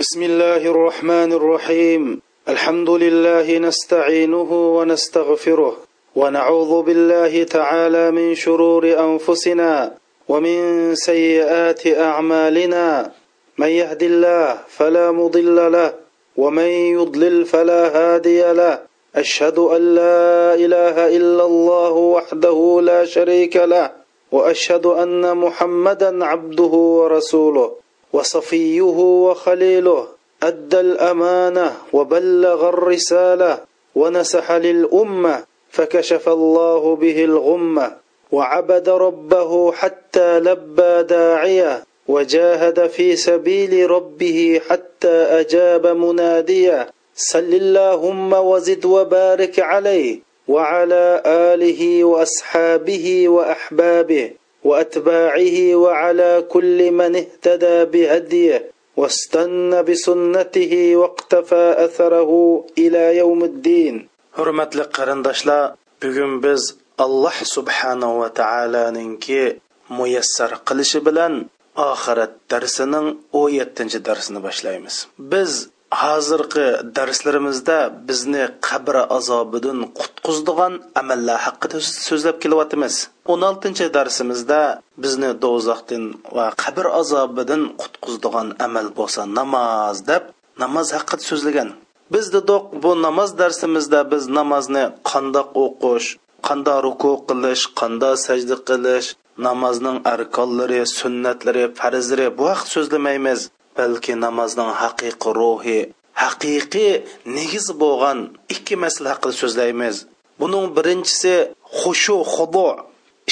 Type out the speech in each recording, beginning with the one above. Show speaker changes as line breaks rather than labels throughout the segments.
بسم الله الرحمن الرحيم. الحمد لله نستعينه ونستغفره ونعوذ بالله تعالى من شرور أنفسنا ومن سيئات أعمالنا. من يهد الله فلا مضل له ومن يضلل فلا هادي له. أشهد أن لا إله إلا الله وحده لا شريك له وأشهد أن محمدا عبده ورسوله. وصفيه وخليله أدى الأمانة وبلغ الرسالة ونسح للأمة فكشف الله به الغمة وعبد ربه حتى لبى داعية وجاهد في سبيل ربه حتى أجاب منادية صل اللهم وزد وبارك عليه وعلى آله وأصحابه وأحبابه. وأتباعه وعلى كل من اهتدى بهديه واستنى بسنته واقتفى أثره إلى يوم الدين. حرمت لقرندشلا بغم بز الله سبحانه وتعالى ننكي ميسر قلش بلن اخر الدرسنن أو يتنج درسن باشلايمز بز hozirgi darslarimizda bizni qabr azobidan qutqizdigan amallar haqida so'zlab kelyapmiz 16 darsimizda bizni do'zaxdan va qabr azobidan qutqizdigan amal bo'lsa namoz deb namoz haqida so'zlagan biz dedik bu namoz darsimizda biz namozni qandoq o'qish qandoq ruku qilish qandoq sajda qilish namozning arkonlari sunnatlari farzlari bu haqda so'zlamaymiz balki namozning haqiqiy ruhi haqiqiy negiz bo'lgan ikki masala haqida so'zlaymiz. Buning birinchisi xushu xudo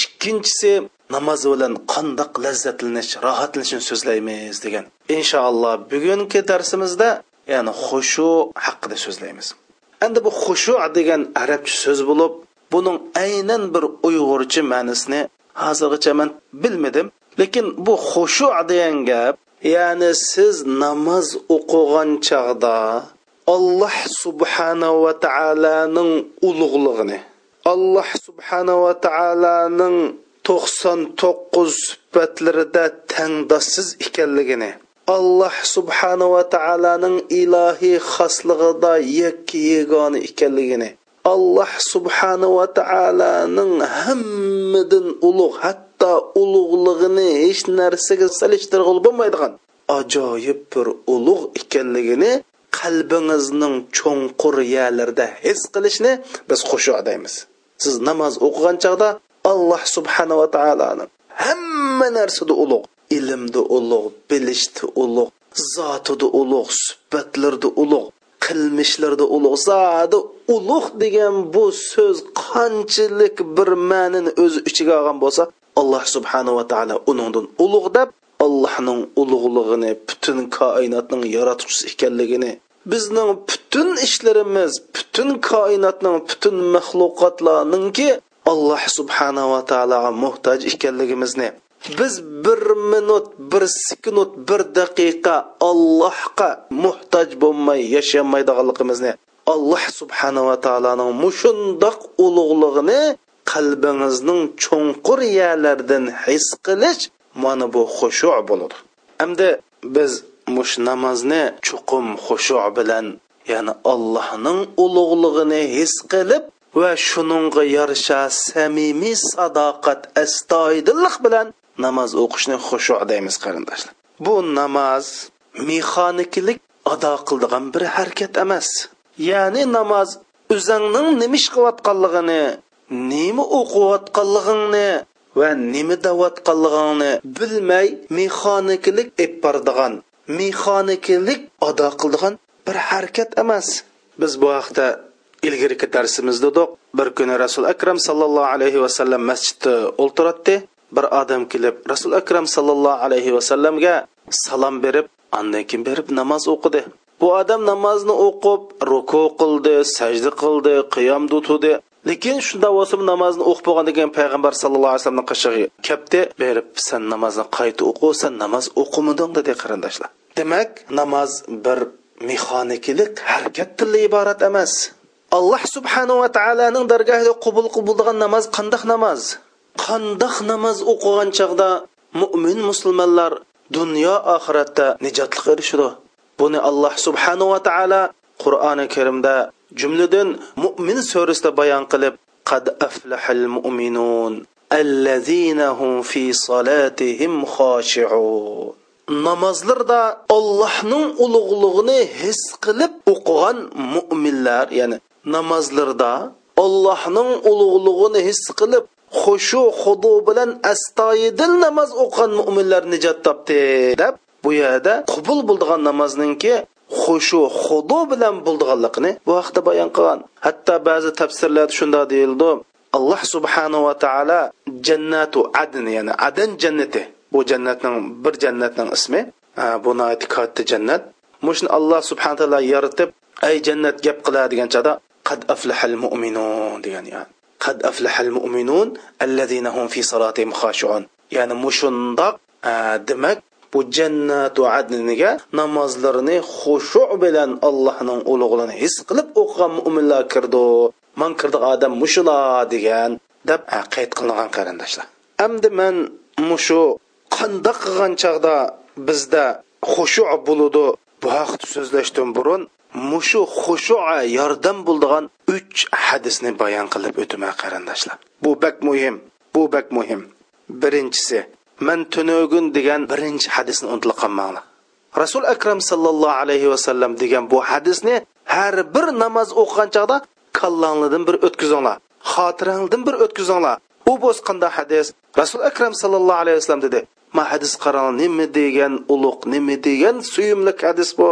ikkinchisi namoz bilan qandoq lazzatlanish rohatlanishni so'zlaymiz degan. Inshaalloh bugungi darsimizda ya'ni xushu haqida so'zlaymiz. Endi bu xushu degan arabcha so'z bo'lib buning aynan bir uyg'urcha ma'nosini hozirgacha man bilmadim. Lekin bu xushu degan gap ya'ni siz namoz o'qigan chog'da alloh subhanahu va taoloning ulug'lig'ini alloh subhanahu va taoloning to'qson to'qqiz sifatlarida tangdossiz ekanligini alloh subhanahu va taoloning ilohiy xoslig'ida yakka yagona ekanligini alloh subhanahu va taoloning hammadan ulug' hatto ulug'lig'ini hech narsaga solishtirg'ili bo'lmaydigan. Ajoyib bir ulug' ekanligini qalbingizning cho'nqur yalarida his qilishni biz xushu siz namoz o'qigan chog'da alloh subhanava taoloni hamma narsada ulug' ilmda ulug' bilishda ulug' zotida ulug' suhbatlarda ulug' qilmishlarda ulug' zodi ulug' degan bu so'z qanchalik bir ma'nini o'z ichiga olgan bo'lsa alloh subhanava taolo uningdan ulug' deb allohning ulug'lig'ini butun koinotning yaratuvchisi ekanligini bizning butun ishlarimiz butun koinotning butun maxluqotlarninki alloh subhanava taologa muhtoj ekanligimizni biz bir minut bir sekund bir daqiqa allohga muhtoj bo'lmay yashamaydiganligimizni alloh subhanava taoloning mushundoq ulug'lig'ini qalbingizning cho'nqur yerlaridan his qilish mana bu xushu bo'ladi hamda biz mush namozni chuqum xushu bilan ya'ni allohning ulug'lig'ini his qilib va shuningga yarasha samimiy sadoqat astoydillik bilan namoz o'qishni xushu deymiz qarindoshlar. Bu namoz mexaniklik ado qildigan bir harakat emas. Ya'ni namoz o'zingning nima ish qilayotganligini nima o'qiyotganligingni va nima davotganligingni bilmay mexaniklik eppardigan mexaniklik ado qildigan bir harakat emas. Biz bu haqda ilgirki darsimizda do'q bir kuni rasul akram sallallohu alayhi vasallam masjidda o'ltiradi bir odam kelib rasul akram sallallohu alayhi vasallamga salom berib andan keyin berib namoz o'qidi. Bu odam namozni o'qib ruku qildi sajda qildi qiyom tutdi. Lekin shu davosi namozni o'qib bo'lgandan keyin payg'ambar sallallohu alayhi vasallamni qishig'i kapti berib san namozni qayta o'qi san namoz o'qimading dedi qarindoshlar. Demak namoz bir mexanikilik harakat tili iborat emas. Alloh subhanava taoloning dargohida qabul qiladigan namoz qandoq namoz? Qandoq namoz o'qigan chog'da mo'min musulmonlar dunyo oxiratda nijotlik erishadi buni alloh subhanava taolo qur'oni karimda jumladan mo'min surasida bayon qilib qad aflahal mu'minun allazina hum fi salatihim khoshi'un namozlarda Allohning ulug'lig'ini his qilib o'qigan mu'minlar ya'ni namozlarda Allohning ulug'lig'ini his qilib xushu xudu bilan astoyidil namoz o'qigan mu'minlar nijot topdi deb bu yerda qubul bo'ldigan namozningki xushu xudu bilan bo'ldiganligini bu haqda bayon qilgan. Hatto ba'zi tafsirlarda shunday deyildi. Alloh subhanahu va taolo jannatu adn ya'ni adan jannati bu jannatning bir jannatning ismi bu katta jannat. Mushni alloh subhana taolo yaratib ay jannat gap qiladi degan chada qad aflahal mu'minun degan yani qad aflahal mu'minun allazina hum fi salatihim khashi'un. Ya'ni mushundoq demak bu jannatu adniga namozlarini xushu bilan allohning ulug'ligini his qilib o'qigan mo'minlar kirdi. Man kirdi odam mushula degan deb qayd qilingan qarindoshlar. Endi man mushu qandoq qilgan chog'da bizda xushu bo'ludi bu haqda so'zlashdan burun. Mushu xushua yordam bo'ldigan uch hadisni bayon qilib o'taman qarindoshlar. Bu bak muhim bu bak muhim. Birinchisi man tunugun degan birinchi hadisni unutilib qolmanglar rasul akram sallallohu alayhi vasallam degan bu hadisni har bir namoz o'qigan chog'da kallanglardan bir o'tkazinglar xotiranglardan bir o'tkazinglar. U bo'sqanda hadis rasul akram sallallohu alayhi vasallam dedi ma hadis qarang nima degan ulug' nima degan suyumli hadis bu?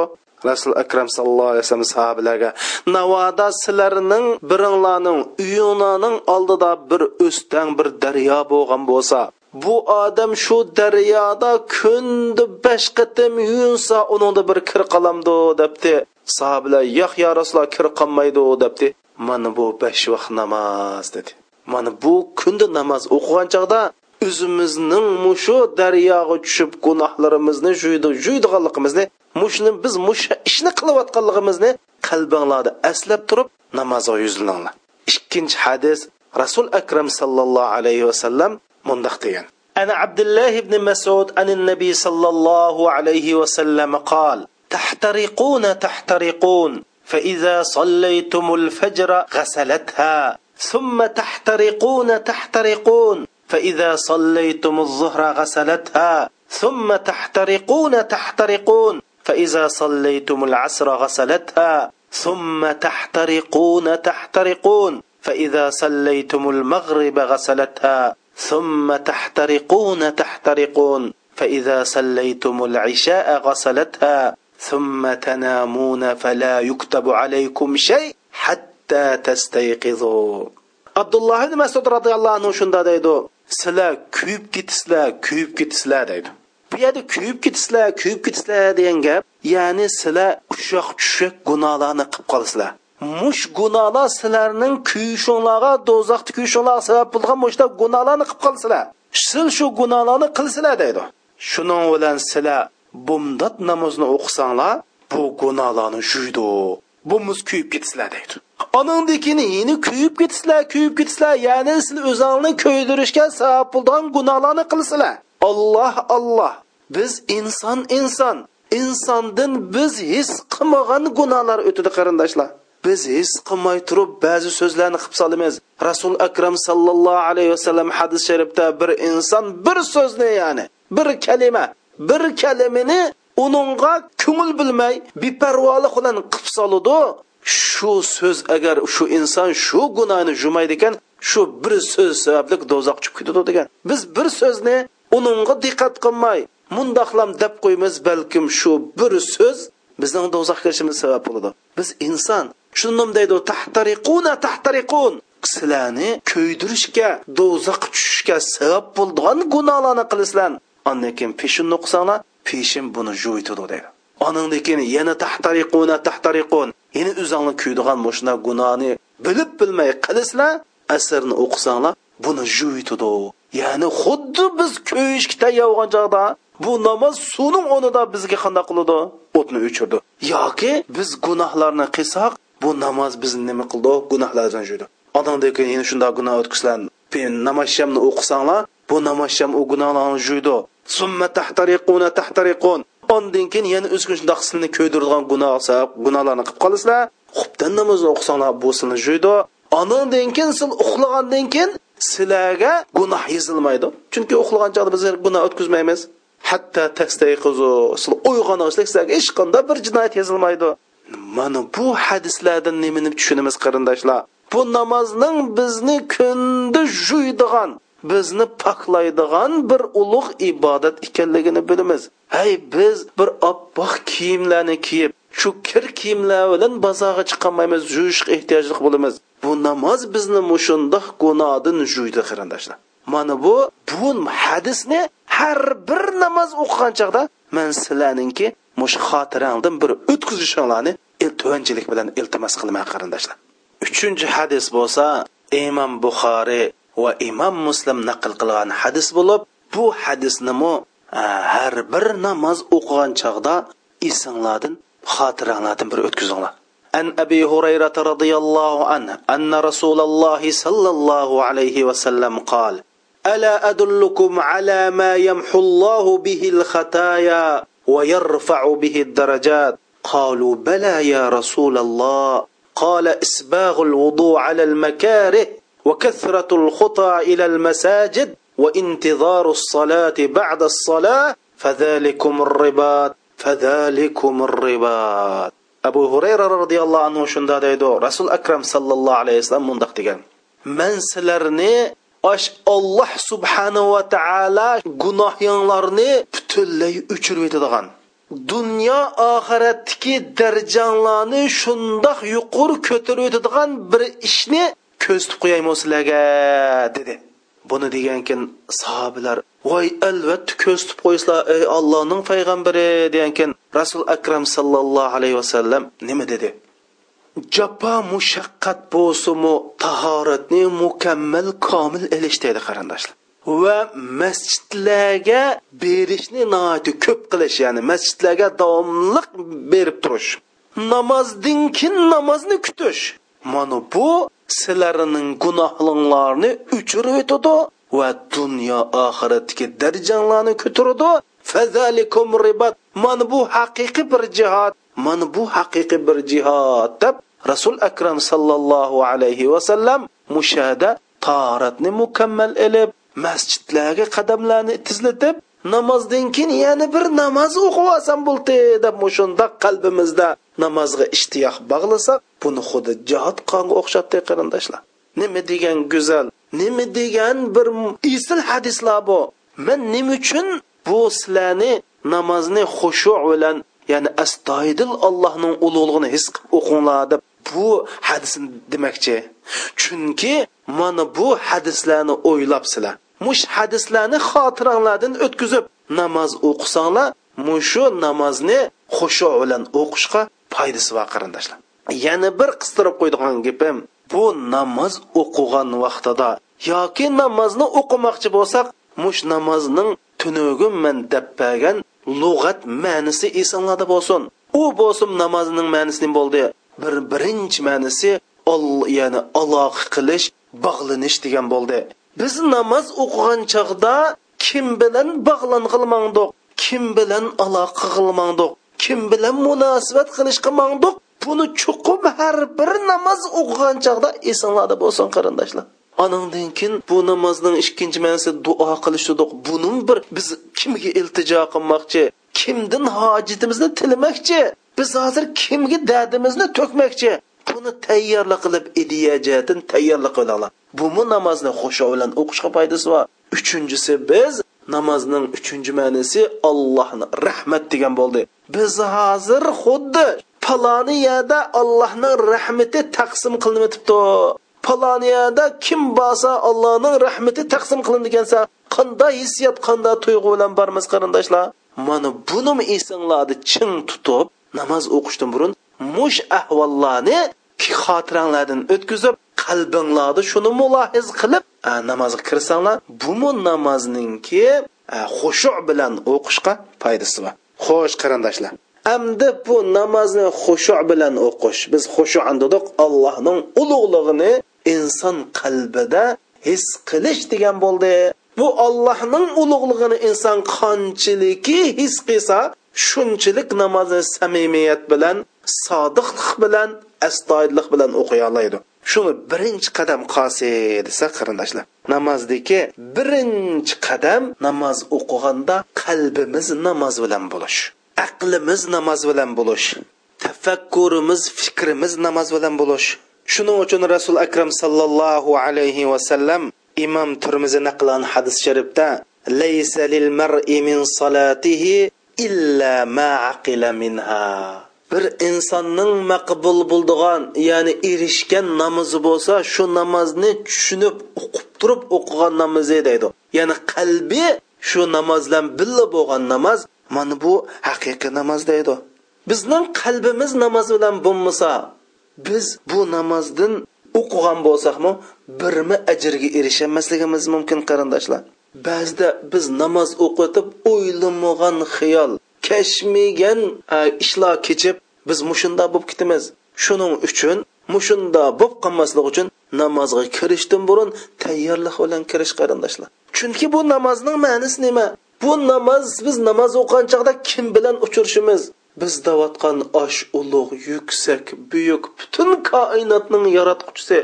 Rasul akram sallallohu alayhi vasallam sahobalarga navoda sizlarning biringlarning uyinglarning oldida bir o'stang bir daryo bo'lgan bo'lsa bu odam shu daryoda kunda besh qatim yunsa uningda bir kir qolamdi debdi. Sahobalar yo'q yo rasululloh kir qolmaydi debdi. Mana bu besh vaqt namoz dedi. Mana bu kunda namoz o'qigan chog'da o'zimizning mushu daryoga tushib gunohlarimizni juydi juydiganligimizni mushni biz mush ishni qilayotganligimizni qalbinglarda aslab turib namozga yuzlaninglar. Ikkinchi hadis rasul akram sallallohu alayhi vasallam degan أنا عبد الله بن مسعود عن النبي صلى الله عليه وسلم قال تحترقون تحترقون. فإذا صليتم الفجر غسلتها. ثم تحترقون تحترقون. فإذا صليتم الظهر غسلتها. ثم تحترقون تحترقون. فإذا صليتم العصر غسلتها. ثم تحترقون تحترقون. فإذا صليتم المغرب غسلتها. ثم تحترقون تحترقون فإذا صليتم العشاء غسلتها ثم تنامون فلا يكتب عليكم شيء حتى تستيقظوا عبد الله بن مسعود رضي الله عنه shunda deydi sizlar kuyib ketisizlar kuyib ketisizlar deydi bu yerda kuyib ketisizlar kuyib ketisizlar degan gap ya'ni sizlar ushoq tushak gunohlarni qilib qolasizlar mush gunohlar sizlarning kuyishinglarga do'zaxda kuyishinglarga sabab bo'lgan mushta gunohlarni qilib qolsizlar siz shu gunohlarni qilsizlar deydi. Shuning bilan sizlar bumdat namozni o'qisanglar bu gunohlarni juydi. Bumuz kuyib ketisizlar deydi. Anandikini yeni kuyib ketisizlar kuyib ketisizlar ya'ni siz o'zinglarni kuydirishga sabab bo'lgan gunohlarni qilsizlar olloh olloh biz inson inson. Insondan biz his qilmagan gunohlar o'tadi qarindoshlar. Biz his qilmay turib ba'zi so'zlarni qilib solamiz. Rasul akram sallallohu alayhi vasallam hadis sharifda bir inson bir so'zni ya'ni bir kalima bir kalimani uningga ko'ngil bilmay beparvolik bilan qilib soludi shu so'z agar shu inson shu gunohni jumaydi ekan shu bir so'z sababli do'zax chiqib ketadi degan. Biz bir so'zni uningga diqqat qilmay mundoqlam deb qo'ymiz balkim shu bir so'z bizning do'zaxga kirishimiz sabab bo'ladi. Biz inson shundan deydi tahtariquna tahtariqun. Sizlarni ko'ydirishga do'zaxga tushishga sabab bo'ladigan gunohlarni qilasizlar andan keyin peshinni o'qisanglar peshin buni jo'ytidi deydi. Anandan keyin yana tahtariquna tahtariqun. Yana o'zingni kuydigan mushuna gunohni bilib bilmay qilasizlar asrni o'qisanglar buni jo'ytidi ya'ni xuddi biz ko'yishga bo'lgan chog'da bu namoz suvning o'rnida bizga qanday qiladi? O'tni o'chirdi. Yoki biz gunohlarni qilsak bu namoz bizni nima qildi? Gunohlardan judi odamdan keyin yana shunday gunoh o'tkazlar namoz shamni o'qisanglar bu namozsham u gunohlarni juydi summa tahtariquna tahtariqun. Ondan keyin yana o'zga shundoq sizni ko'ydiradigan gunoh gunohlarni qilib qolasizlar xubdan namozni o'qisanglar bu sizni jo'ydi. Ondan keyin siz uxlagandan keyin sizlarga gunoh yozilmaydi chunki uxlagan chog'da biz gunoh o'tkazmaymiz. Hatto tastayqizu siz uyg'onasizlar sizlarga hech qanday bir jinoyat yozilmaydi mana bu hadislardan nimani tushunamiz qarindoshlar. Bu namozning bizni kunda juydigan bizni poklaydigan bir ulug' ibodat ekanligini bilamiz. Hey biz bir oppoq kiyimlarni kiyib shu kir kiyimlar bilan bozorga chiqolmaymiz yuvishga ehtiyojli bo'lamiz. Bu namoz bizni mushundoq gunohdan juydi qarindoshlar. Mana bu bu hadisni har bir namoz o'qigan chog'da man sizlarninki mush xotirangdan bir o'tkazishinglarni tuvanchilik bilan iltimos qilaman qarindoshlar uchinchi hadis bo'lsa imom buxoriy va imom muslim naql qilgan hadis bo'lib bu hadisnimi har bir namoz o'qigan chog'da esinglardan xotiranglardan bir o'tkazinglar عن أبي هريرة رضي الله عنه أن رسول الله صلى الله عليه وسلم قال ألا أدلكم على ما يمحو الله به الخطايا ويرفع به الدرجات. قالوا بلى يا رسول الله. قال إسباغ الوضوء على المكاره وكثرة الخطى إلى المساجد وانتظار الصلاة بعد الصلاة فذلكم الرباط فذلكم الرباط. abu hurayra roziyallohu anhu shunda deydi rasul akram sallallohu alayhi vasallam mundoq degan man sizlarni osh olloh subhanahu va taolo gunohinglarni butunlay o'chirib yetadigan. Dunyo oxiratdagi darajanglarni shundoq yuqori ko'tarib o'tadigan bir ishni ko'zitib qo'yaymi sizlarga? dedi. Buni degankin sahobalar. Voy albatta ko'zitib qo'ysizlar ey allohning payg'ambari degankin rasul akram sallallohu alayhi vasallam nima? dedi. Jafo mushaqqat bo'lsimu tahoratni mukammal komil ilish deydi qarindoshlar. Va masjidlarga berishni ko'p qilish ya'ni masjidlarga davomli berib turish. Namozdan keyin namozni kutish. Mana bu sizlarning gunohlaringlarni o'chirib o'tadi va dunyo oxiratdagi darajanglarni ko'taradi. Fazalikum ribat. Mana bu haqiqiy bir jihod mana bu haqiqiy bir jihod deb rasul akram sallallohu alayhi vasallam mushada toratni mukammal ilib masjidlarga qadamlarni tizlatib namozdan keyin yana bir namoz o'qib olsam bo'ldi deb shundoq qalbimizda namozga ishtiyoq bog'lasak buni xuddi jihod qonga o'xshatdi qarindoshlar. Nima degan go'zal nima degan bir isil hadislar bu man nima uchun bu sizlarni namozni xushu bilan ya'ni astoydil allohning ulug'lig'ini his qilib o'qinglar deb bu hadisni demoqchi. Chunki mana bu hadislarni o'ylabsizlar. Mush hadislarni xotiranglardan o'tkazib namoz o'qisanglar mushu namozni xushu bilan o'qishga foydasi bor qarindoshlar. Yana bir qistirib qo'ydigan gapim bu namoz o'qigan vaqtida yoki namozni o'qimoqchi bo'lsak mush namozning tunugimman debpagan lug'at ma'nisi esinglarda bo'lsin. U bo'lsin namozining ma'nisi nima bo'ldi. Bir birinchi ma'nisi ya'ni aloqa qilish bog'lanish degan bo'ldi. Biz namoz o'qigan chog'da kim bilan bog'lang'ilmangdiq kim bilan aloqa qilmandiq kim bilan munosabat qilish qilmandiq buni chuqur har bir namoz o'qigan chog'da esinglarda bo'lsin qarindoshlar. Anandan keyin bu namozning ikkinchi ma'nosi duo qilish dedik buning bir biz kimga iltijo qilmoqchi kimdan hojatimizni tilamoqchi biz hozir kimga dardimizni to'kmoqchi buni tayyorlik qilib ideyajatin tayyorlik qilinglar bumi namozni xusho bilan o'qishga foydasi bor uchinchisi biz namozning uchinchi ma'nosi allohni rahmat degan bo'ldi biz hozir xuddi paloniyada allohning rahmati taqsim qilinibdi paloniyada kim borsa allohning rahmati taqsim qilindi ekansa qanday hissiyat qanday tuyg'u bilan bormiz qarindoshlar? Mana buni esinglarni ching tutib namoz o'qishdan burun mush ahvollarni xotiranglardan o'tkazib qalbinglarni shuni mulohiz qilib namozga kirsanglar bumi namozninki xushu bilan o'qishga foydasi bor. Xo'sh qarindoshlar. Endi bu namozni xushu bilan o'qish. Biz xushu dedik allohning ulug'lig'ini inson qalbida his qilish degan bo'ldi. Bu allohning ulug'lig'ini inson qanchaliki his qilsa
shunchalik namozni samimiyat bilan sodiqlik bilan astoydillik bilan o'qiy oladi shuni birinchi qadam qosi desa qarindoshlar. Namozdagi birinchi qadam namoz o'qiganda qalbimiz namoz bilan bo'lish aqlimiz namoz bilan bo'lish tafakkurimiz fikrimiz namoz bilan bo'lish. Shuning uchun rasul akram sallallohu alayhi vasallam imom turmizi naqlan hadis sharifda laysa lil mar'i min salatihi illa ma aqila minha. Bir insonning maqbul bo'ldigan ya'ni erishgan namozi bo'lsa shu namozni tushunib o'qib turib o'qigan namozi deydi. Ya'ni qalbi shu namoz bilan billa bo'lgan namoz mana bu haqiqiy namoz deydi. Bizning qalbimiz namoz bilan bo'lmasa biz bu namozdan o'qigan bo'lsakmi birmi ajrga erishamasligimiz mumkin qarindoshlar. Ba'zida biz namoz o'qitib o'ylamagan xiyol kashmigan ishlar kechib biz mushunda bo'lib ketamiz. Shuning uchun mushunda bo'lib qolmaslik uchun namozga kirishdan burun tayyorlik bilan kirish qarindoshlar. Chunki bu namozning ma'nosi nima? Bu namoz biz namoz o'qigan chog'da kim bilan uchrashimiz biz davatgan osh ulug' yuksak buyuk butun koinotning yaratquchisi.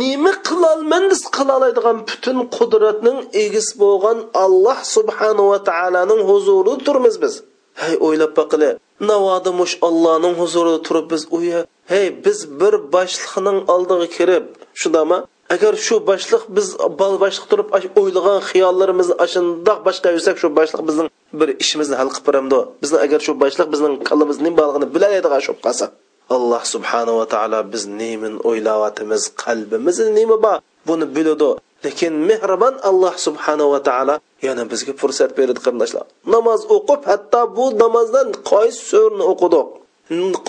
Nima qilolman biz qilolaydigan butun qudratning egisi bo'lgan alloh subhanava taoloning huzurida turmiz biz. Hey o'ylab boqili navoda mush allohning huzurida turib biz uya hey biz bir boshliqning oldiga kirib shundami agar shu boshliq biz bol boshliq turib o'ylagan xiyollarimizni ashundoq boshqa yursak shu boshliq bizning bir ishimizni hal qilib beramdi bizni agar shu boshliq bizning qalbimiz nima borligini bilaydigan shu qolsa alloh subhanava taolo biz nemin o'ylayotimiz qalbimizda nima bor. Buni biladi. Lekin mehribon alloh subhanava taolo yana bizga fursat berdi qarindoshlar namoz o'qib hatto bu namozdan qaysi surni o'qidik.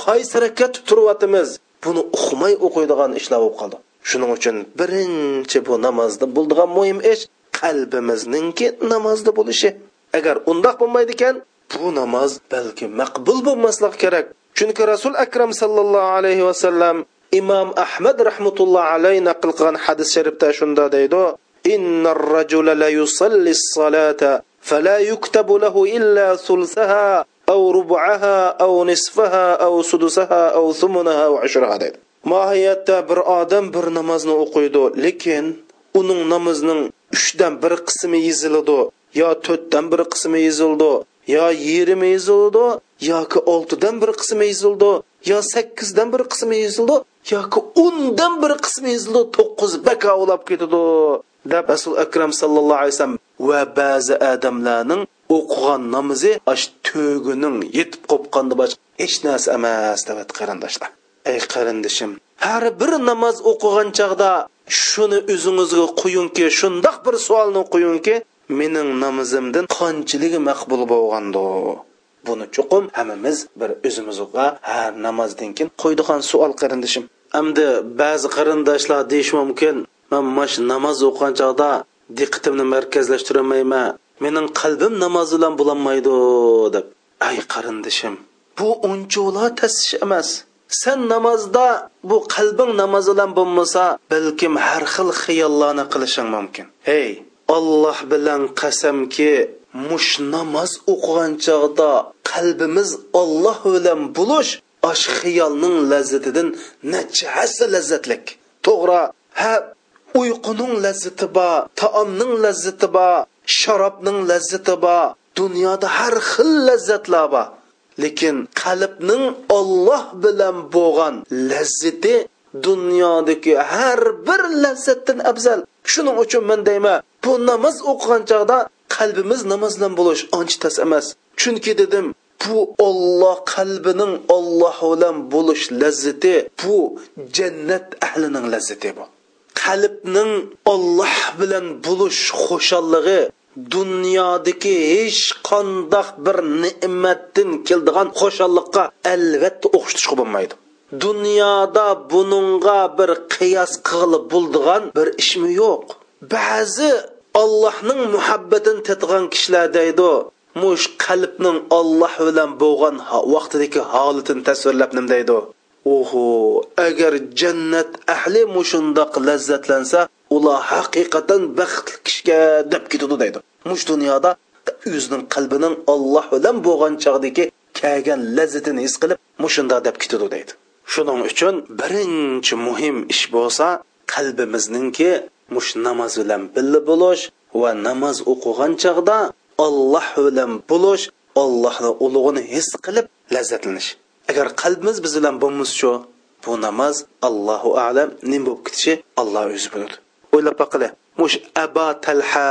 Qaysi rakat turyapmiz buni uqmay o'qiydigan ishlar bo'lib qoldi. Shuning uchun birinchi bu namozda bo'ldigan muhim ish qalbimizninki namozda bo'lishi. agar undoq bo'lmaydi ekan bu namoz balki maqbul bo'lmasligi kerak chunki rasul akram sallallohu alayhi vasallam imom ahmad rahmatulloh alayhi naql qilgan hadis sharifda shunda deydi إن الرجل لا يصلي الصلاة فلا يكتب له إلا ثلثها أو ربعها أو نصفها أو سدسها أو ثمنها أو عشرها deydi mohiyatda bir odam bir namozni o'qiydi lekin uning namozining uchdan bir qismi yeziladi yo to'rtdan bir qismi yezildi yo yarmi yezildi yoki oltidan bir qismi yezildi yo sakkizdan bir qismi yezildi yoki o'ndan bir qismi yezildi to'qqiz baka ulab ketadi deb rasul akram sallallohu alayhi vasallam va ba'zi odamlarning o'qigan namozi ash to'gining yetib qo'pqandi boshqa hech narsa emas deb qarindoshlar. Ey qarindishim har bir namoz o'qigan chog'da shuni o'zingizga qo'yingki shundoq bir savolni qo'yingki mening namozimdan qanchiligi maqbul bo'lgandi. Buni chuqum hammamiz bir o'zimizga har namozdan keyin qo'ydigan savol qarindishim. Endi ba'zi qarindoshlar deyishi mumkin man mash namoz o'qigan chog'da diqqatimni markazlashtirolmayman mening qalbim namoz bilan bo'lolmaydi deb. Ay qarindishim bu unchola tasish emas. Sen namozda bu qalbing namoz bilan bo'lmasa balkim har xil xiyollarni qilishing mumkin. Hey olloh bilan qasamki mush namoz o'qigan chog'da qalbimiz olloh bilan bo'lish osh xiyolning lazzatidan necha hassa lazzatlik. To'g'ri ha uyquning lazzati bor taomning lazzati bor sharobning lazzati bor dunyoda har xil lazzatlar bor lekin qalbning olloh bilan bo'lgan lazzati dunyodagi har bir lazzatdan afzal. Shuning uchun men deyman bu namoz o'qigan chog'da qalbimiz namoz bilan bo'lish ancha tas emas. Chunki dedim bu olloh qalbining olloh bilan bo'lish lazzati bu jannat ahlining lazzati bu. Qalbning olloh bilan bo'lish xushallig'i dunyodagi hech qandoq bir ne'matdan keldigan xushallikqa albatta o'xshatishga bo'lmaydi. Dunyoda buningga bir qiyos qilib bo'ldigan bir ishmi yo'q. Ba'zi allohning muhabbatini tatgan kishilar deydi mush qalbning olloh bilan bo'lgan vaqtidagi holatini tasvirlab nim deydi. Oho agar jannat ahli mushundoq lazzatlansa ular haqiqatan baxtli kishiga deb ketadi deydi. Mush dunyoda o'zining qalbining olloh bilan bo'lgan chog'dagi kelgan lazzatini his qilib mushunda deb ketadi deydi. Shuning uchun birinchi muhim ish bo'lsa qalbimizningki mush namoz bilan birga bo'lish va namoz o'qigan chog'da olloh bilan bo'lish ollohni ulug'ini his qilib lazzatlanish agar qalbimiz biz bilan bo'lmasichu bu namoz allohu alam nim bo'lib ketishi alloh o'zi biladi o'ylab boqili mush aba talha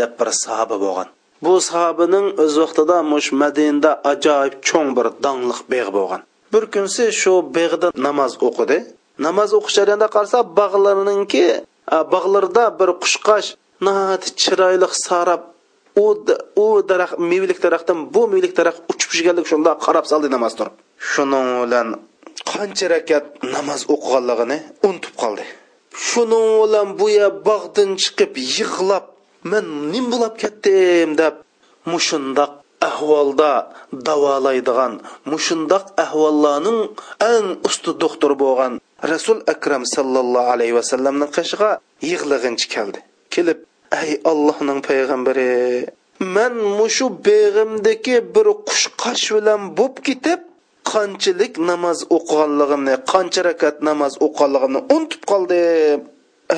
deb bir sahoba bo'lgan. Bu sahobaning o'z vaqtida mush madinada ajoyib cho'ng bir dongliq beg' bo'lgan. Bir kunsi shu beg'da namoz o'qidi. Namoz o'qish jarayonida qarasa bog'larninki bog'larda bir qushqash nati chiroyli sarab u u daraxt mevalik daraxtdan bu mevalik daraxt uchib tushganlik shunda qarab soldi namoz turib shuning bilan qancha rakat namoz o'qiganligini unutib qoldi. Shuning bilan bu bog'dan chiqib yig'lab men nim bo'lib ketdim? deb mushundoq ahvolda davolaydigan mushundoq ahvollarning eng usti doktor bo'lgan rasul akram sallallohu alayhi vasallamning qishig'a yig'lig'inchi keldi. Kelib ey allohning payg'ambari man mushu beg'imdagi bir qushqash bilan bo'lib ketib qanchalik namoz o'qiganligimni qancha rakat namoz o'qiganligimni unutib qoldim.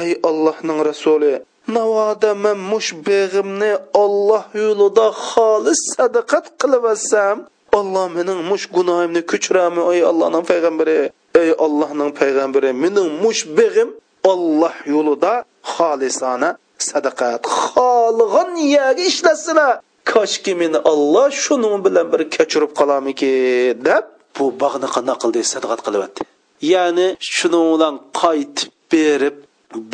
Ey allohning rasuli navoda man mush beg'imni olloh yo'lida xolis sadaqat qilib olsam olloh mening mush gunohimni kechirami ey allohning payg'ambari? Ey allohning payg'ambari mening mush beg'im olloh yo'lida xolisona sadaqat xohlagan yerga ishlasinlar. Koshki meni olloh shuning bilan bir kechirib qolamiki deb bu bog'ni qanday qildi sadaqat qilyapti ya'ni shuni bilan qaytib berib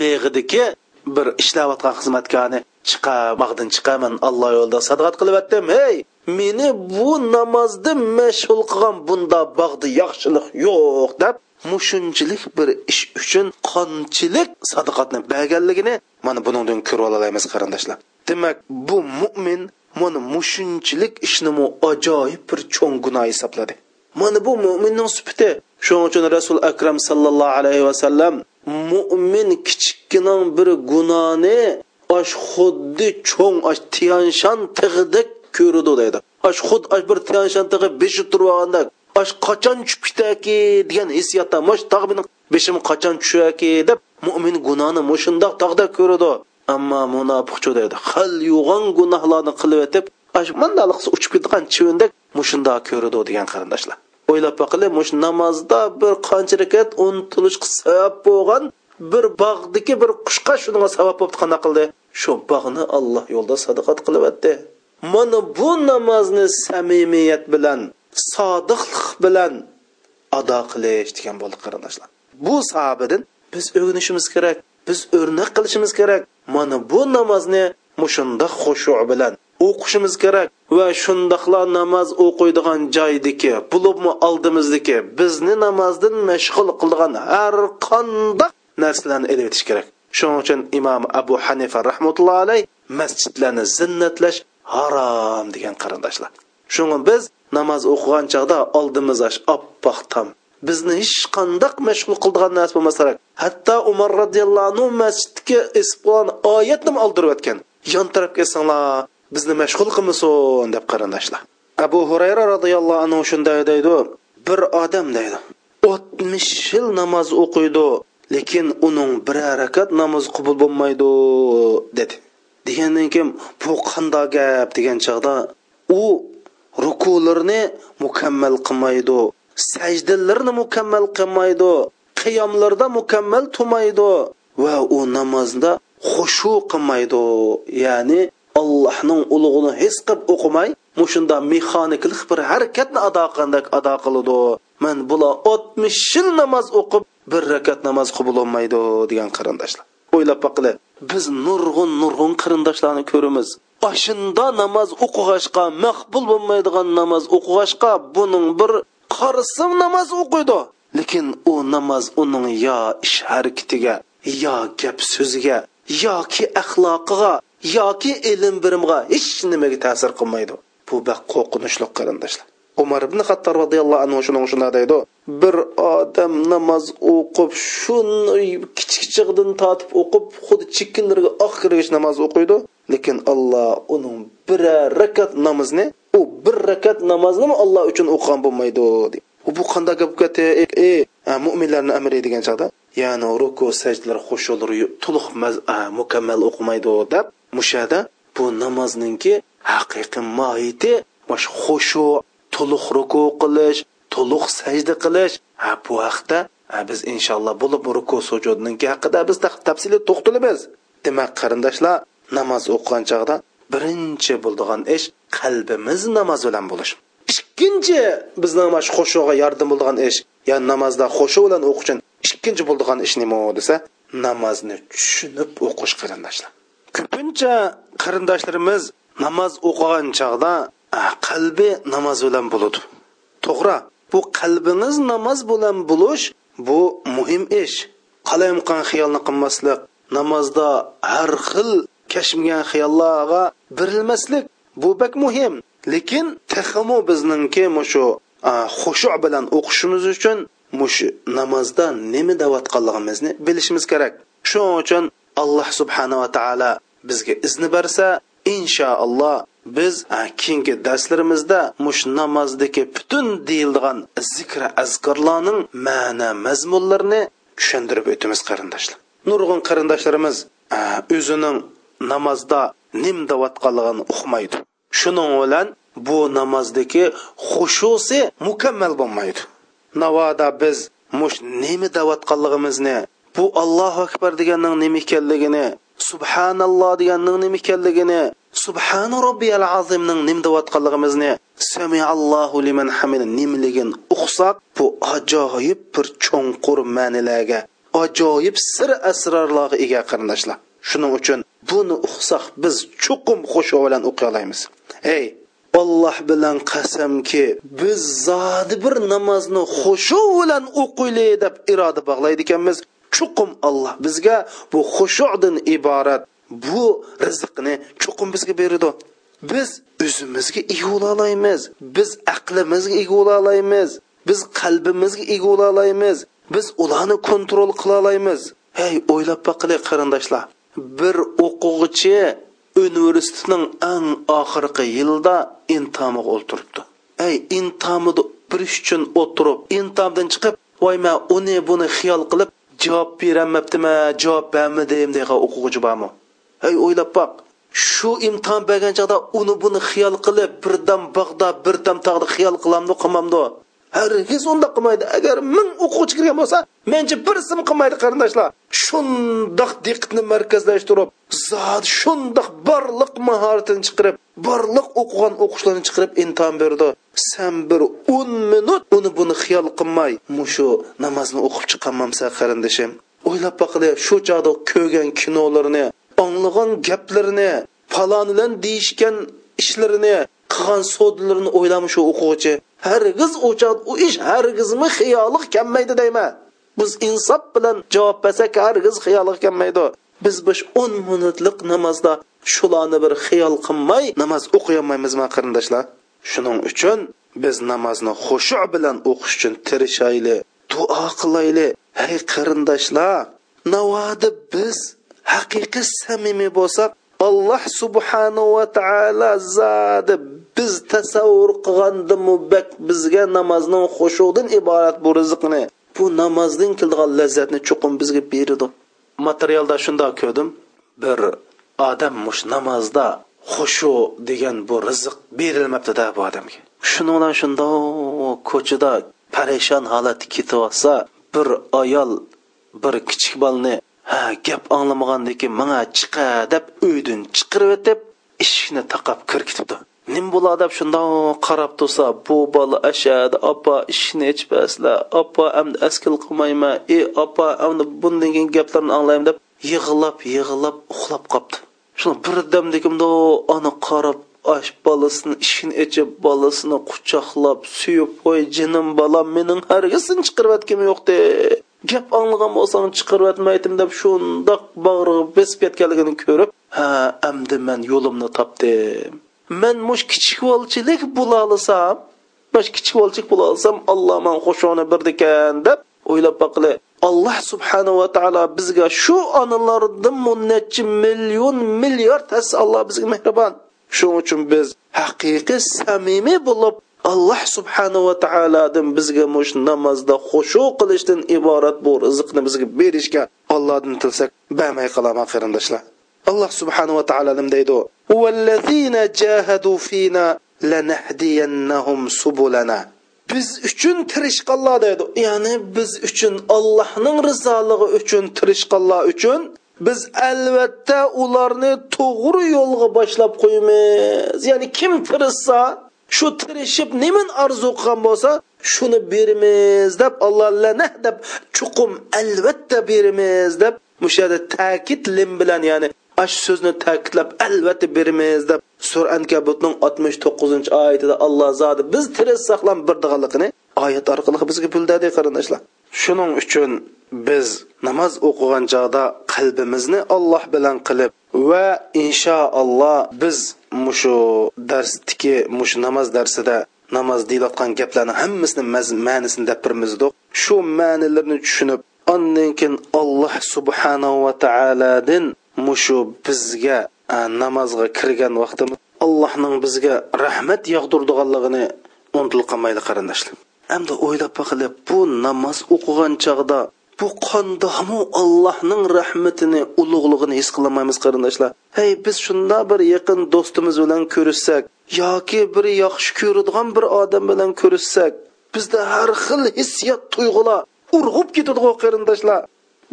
beg'idiki bir ishlayotgan xizmatkorni chiqa bog'dan chiqaman alloh yo'lida sadaqat qilyaptim. Hey meni bu namozda mashg'ul qilgan bunda bog'da yaxshilik yo'q deb mushunchilik bir ish uchun qonchilik sadaqatni berganligini mana buningdan ko'rib olamiz qarindoshlar. Demak bu mo'min mana mushunchilik ishni ajoyib bir cho'ng gunoh hisobladi. Mana bu mo'minning sifati. Shuning uchun rasul akram sallallohu alayhi vasallam mo'min kichikkining bir gunohni osh xuddi cho'ng osh tiyanshan tig'idek ko'radi deydi. Osh xud osh bir tiyanshan tig'i beshi turganda osh qachon tushib ketaki degan hissiyotda mosh tog' meni beshim qachon tushaki deb mo'min gunohni mushundoq tog'da ko'radi ammo munofiqchi deydi hal yo'g'on gunohlarni qilib o'tib mandalik uchib ketgan chivindek mushundoq ko'radi degan qarindoshlar. O'ylab baqili mush namozda bir qancha rakat unutilishga sabab bo'lgan bir bog'dagi bir qushqa shunga sabab bo'lib qanaqa qildi? Shu bog'ni alloh yo'lida sadaqat qilyapti mana bu namozni samimiyat bilan sodiqlik bilan ado qilish degan bo'ldi qarindoshlar. Bu sahobadan biz o'rganishimiz kerak biz o'rnak qilishimiz kerak. Mana bu namozni mushunda xushu bilan o'qishimiz kerak va shundoqla namoz o'qiydigan joydiki bo'libmi oldimizdagi bizni namozdan mashg'ul qilgan har qanday narsalarni ilib etish kerak. Shuning uchun imom abu hanifa rahmatullohi alayh masjidlarni zinnatlash harom degan qarindoshlar. Shunga biz namoz o'qigan chog'da oldimiz oppoq tom. Bizni hech qandaq mashg'ul qildigan narsa bo'lmasa kerak. Hatto umar roziyallohu anhu masjidga oyatni oldirib o'tgan yon tarafga esinglar bizni mashg'ul qilmasin deb qarindoshlar abu hurayra roziyallohu anhu shunday deydi. Bir odam deydi o'tmish yil namoz o'qiydi lekin uning bir harakat namoz qabul bo'lmaydi dedi. Degandan keyin bu qanday gap? degan chog'da u rukularni mukammal qilmaydi sajdalarni mukammal qilmaydi qiyomlarda mukammal turmaydi va u namozda xushu qilmaydi. Ya'ni allohning ulug'ini his qilib o'qimay mushunda mexaniklik bir harakatni ado qilgandek ado qiladi. Man bular oltmish yil namoz o'qib bir rakat namoz qabul bo'lmaydi degan qarindoshlar. O'ylab boqili biz nurg'un nurg'un qarindoshlarni ko'ramiz. Oshinda namoz o'qig'ashqa maqbul bo'lmaydigan namoz o'qig'ashqa buning bir qarisim namoz o'qiydi. Lekin u namoz uning yo ish harakatiga yo gap so'ziga yoki axloqiga yoki ilm bilimga hech nimaga ta'sir qilmaydi. Bu baq qo'rqinchli qarindoshlar. Umar ibn hattob roziyallohu anhu shuning shunday deydi. Bir odam namoz o'qib shuni kichikchig'idan tortib o'qib xuddi chekkinlarga oxirigacha namoz o'qiydi. Lekin alloh uning bir rakat namozni u bir rakat namozni alloh uchun o'qigan bo'lmaydi bu qanday gap ey e, mo'minlarni amri degan chog'da ya'ni ruku sajdalar xushular to'liq mukammal o'qimaydi deb mushada bu namozningki haqiqiy mohiyati mana xushu to'liq ruku qilish to'liq sajda qilish. Ha bu haqda biz inshaalloh bo'lib ruku sujudninki haqida biz tafsili to'xtalamiz. Demak qarindoshlar namoz o'qigan chog'da birinchi bo'ladigan ish qalbimiz namoz bilan bo'lish. Ikkinchi bizni mana shu xushuga yordam bo'ladigan ish ya'ni namozda xushu bilan o'qish uchun ikkinchi bo'ladigan ish nima desa namozni tushunib o'qish qarindoshlar. Ko'pincha qarindoshlarimiz namoz o'qigan chog'da qalbi namoz bilan bo'ladi. To'g'ri bu qalbingiz namoz bilan bo'lish bu muhim ish. Qalayimqan xiyolni qilmaslik namozda har xil kashmgan xiyollarga berilmaslik bu bak muhim. Lekin tahamu bizningki mushu xushu bilan o'qishimiz uchun mush namozda nima deyotganligimizni bilishimiz kerak. Shuning uchun alloh subhanava taolo bizga izni bersa inshaalloh biz keyingi darslarimizda mush namozdagi butun deyiladigan zikra azkorlarning ma'na mazmunlarini tushundirib o'tamiz qarindoshlar. Nurg'un qarindoshlarimiz o'zining namozda nim deyotganligini uqmaydi. Shuning bilan bu namozdagi xushusi mukammal bo'lmaydi. Navoda biz mush nima deyotganligimizni bu allohu akbar deganning nima ekanligini subhanalloh deganning nima ekanligini subhana robbiyal azimning nim deyotganligimizni samiallohu liman hamid nimligin uqsak bu ajoyib bir cho'nqur ma'nilarga ajoyib sir asrorlarga ega qarindoshlar. Shuning uchun buni uqsak biz chuqum xushu bilan o'qiy olamiz. Ey olloh bilan qasamki biz zodi bir namozni xushu bilan o'qiylik deb iroda bog'laydi ekanmiz. Chuqum alloh bizga bu xushudan iborat bu rizqni chuqum bizga beradi. Biz o'zimizga ega bo'la olamiz biz aqlimizga ega bo'la olamiz biz qalbimizga ega bo'la olamiz biz ularni kontrol qila olamiz hey o'ylab boqilik qarindoshlar. Bir o'quvchi universitetning eng oxirgi yilida intomiga o'ltiribdi. Ey intomida birish uchun o'tirib intomdan chiqib voy man uni buni xiyol qilib javob berolmabdima javob bermidim degan o'quvchi bormi? Ey o'ylab boq. Shu imtihon bergan chog'da uni buni xiyol qilib birdan bog'da birdan tog'da xiyol qilamdi qilmamdi. Hargiz unda qilmaydi agar ming o'quvchi kirgan bo'lsa mencha birsim qilmaydi qarindoshlar. Shundoq diqqatni markazlashtirib zot shundoq barliq mahoratini chiqarib barliq o'qigan o'qishlarni chiqarib imtihon berdi. San bir o'n minut uni buni xiyol qilmay mushu namozni o'qib chiqqanmamsan qarindoshim o'ylab boqili shu chog'da ko'rgan kinolarni anglagan gaplarini falonidan deyishgan ishlarini qilgan sodlarini o'ylamish o'quvchi? Hargiz u u ish hargizmi xiyoli kelmaydi deyman biz insof bilan javob bersak hargiz xiyoli kelmaydi biz bu o'n minutlik namozda shularni bir xiyol qilmay namoz o'qiyolmaymizmi qarindoshlar? Shuning uchun biz namozni xushu bilan o'qish uchun tirishayli duo qilayli. Hey qarindoshlar navoda biz haqiqiy samimiy bo'lsak alloh subhanava taolo zodi biz tasavvur qilganda mubak bizga namozning xushudan iborat bu rizqni bu namozdan kelgan lazzatni chuqum bizga berdi. Materialda shundoq ko'rdim. Bir odam mush namozda xushu degan bu rizq berilmabdida bu odamga. Shuni bilan shundoq ko'chada parishon holatda ketyapsa bir ayol bir kichik bolani ha gap anglamagandan keyin manga chiqa deb uydan chiqirib o'tib eshikni taqab kirib ketibdi. Nim bo'ladi deb shundoq qarab tursa bu bola ashadi opa ishni ichpaslar opa amdi askil qilmayman e opa amdi bundan keyin gaplarni anglayman deb yig'lab yig'lab uxlab qolibdi shuni birdamdagimda ona qarab ash bolasini ishini ichib bolasini quchoqlab suyib qo'y jinim bolam mening hargiz seni chiqarib yo'q gap anglagan bo'lsang chiqarib atmaydim deb shundoq bag'riga besib ketganligini ko'rib ha amdi man yo'limni topdim. Man mush kichik volchilik bo'la olsam mush kichik bolchik bo'la olsam alloh man qo'shoni birdikan deb o'ylab boqili alloh subhanava taolo bizga shu onalardan nechi million milliard tas alloh bizga mehribon. Shuning uchun biz haqiqiy samimiy bo'lib alloh subhanava taolodan bizga mush namozda xushu qilishdan iborat bu rizqni bizga berishga ollohdan tilsak bamay qolaman qarindoshlar. Alloh subhanava taolo nim deydi biz uchun tirishqanlar deydi ya'ni biz uchun allohning rizoligi uchun tirishqanlar uchun biz albatta ularni to'g'ri yo'lga boshlab qo'yamiz ya'ni kim tirishsa shu tirishib nimani orzu qilgan bo'lsa shuni beramiz deb alloh lana deb chuqum albatta beramiz deb mushada ta'kid lim bilan ya'ni ash so'zni ta'kidlab albatta beramiz deb suran kabutning oltmish to'qqizinchi oyatida alloh zodi biz tirish saqlam birdig'anligini oyat orqali bizga bildadi qarindoshlar. Shuning uchun biz namoz o'qigan chog'da qalbimizni olloh bilan qilib va inshaalloh biz mushu darsdiki mushu namoz darsida namoz deyilayotgan gaplarni hammasini ma'nisini gapirmizdiq shu ma'nilarni tushunib undan keyin alloh subhanahu va taolodan mushu bizga namozga kirgan vaqtimiz allohning bizga rahmat yog'dirdiganligini unutilib qolmaydi qarindoshlar. Endi o'ylab baqilib bu namoz o'qigan chog'da bu qandoqmi allohning rahmatini ulug'lig'ini his qilolmaymiz qarindoshlar. Hey biz shunda bir yaqin do'stimiz bilan ko'rishsak yoki bir yaxshi ko'radigan bir odam bilan ko'rishsak bizda har xil hissiyot tuyg'ular urg'ib ketadi qarindoshlar.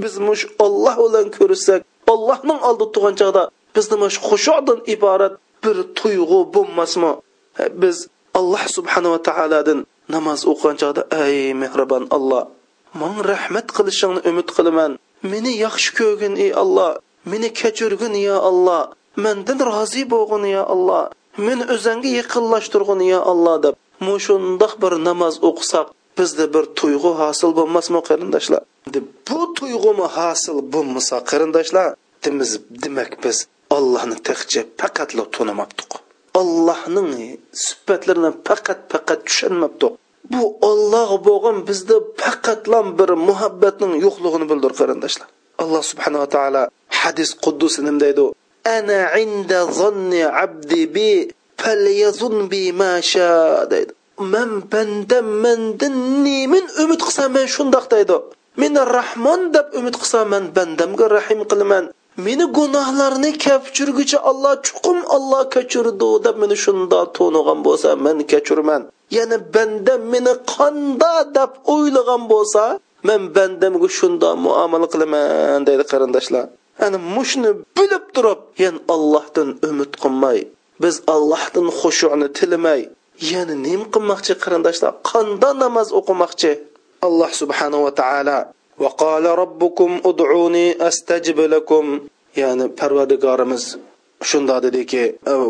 Biz mush olloh bilan ko'rishsak allohning oldi turgan chog'da bizni mush xushodan iborat bir tuyg'u bo'lmasmi? Biz alloh subhanava taolodan namoz o'qigan chog'da ey mehribon alloh man rahmat qilishingni umid qilaman meni yaxshi ko'rgin ey alloh meni kechirgin yo alloh mendan rozi bo'lgin yo alloh meni o'zangga yaqinlashtirgin yo alloh deb mushundoq bir namoz o'qisak bizda bir tuyg'u hosil bo'lmasmi qarindoshlar bu tuyg'umi hosil bo'lmasa qarindoshlar dimiz demak biz ollohni texchi faqatla tunimabdiq allohning sifatlarini faqat faqat tushunmabdiq bu olloh bo'lgan bizda faqatlam bir muhabbatning yo'qligini bildir qarindoshlar. Alloh subhanava taolo hadis quddusi nima deydi ana inda zonni abdi bi falyazun bi ma sha deydi. Man bandam mandan nemin umid qilsam man shundoq deydi. Meni rahmon deb umid qilsam man bandamga rahim qilaman. Meni gunohlarni kechirguchi olloh chuqum olloh kechirdi deb meni shunda to'nigan bo'lsa men kechirman yana bandam meni qanda deb o'ylagan bo'lsa men bandamga shunda muomala qilaman deydi qarindoshlar ana mushni bilib turib yan ollohdan umid qilmay biz allohdan xushuni tilamay yana nim qilmoqchi qarindoshlar qanda namoz o'qimoqchi alloh subhanava taolo وقال ربكم ادعوني استجب لكم ya'ni parvardigorimiz shunda dediki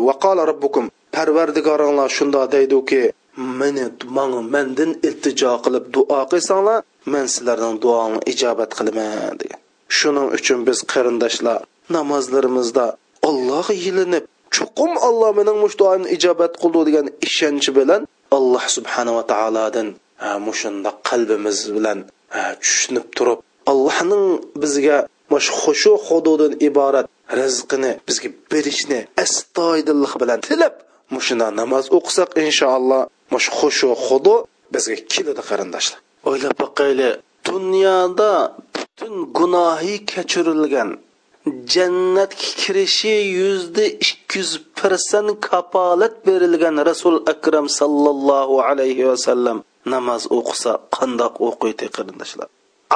vaqola robbukum parvardigoringlar shunda deydiki meni mendan iltijo qilib duo qilsanglar men sizlarning duongni ijobat qilaman degan shuning uchun biz qarindoshlar namozlarimizda allohga yilinib chuqum olloh mening mush duoimni ijobat qildi degan ishonchi bilan alloh subhanava taolodan mushunda qalbimiz bilan tushunib turib. Allohning bizga mush xushu hududan iborat rizqini bizga berishni astoydillik bilan tilab mushuna namoz o'qisak inshaalloh mush xushu hudu bizga keladi qarindoshlar. O'ylab boqayli dunyoda butun gunohi kechirilgan jannatga kirishi yuzda ikki yuz persent kapolat berilgan rasul akram sallallohu alayhi vasallam namoz o'qisa qandoq o'qiydi qarindoshlar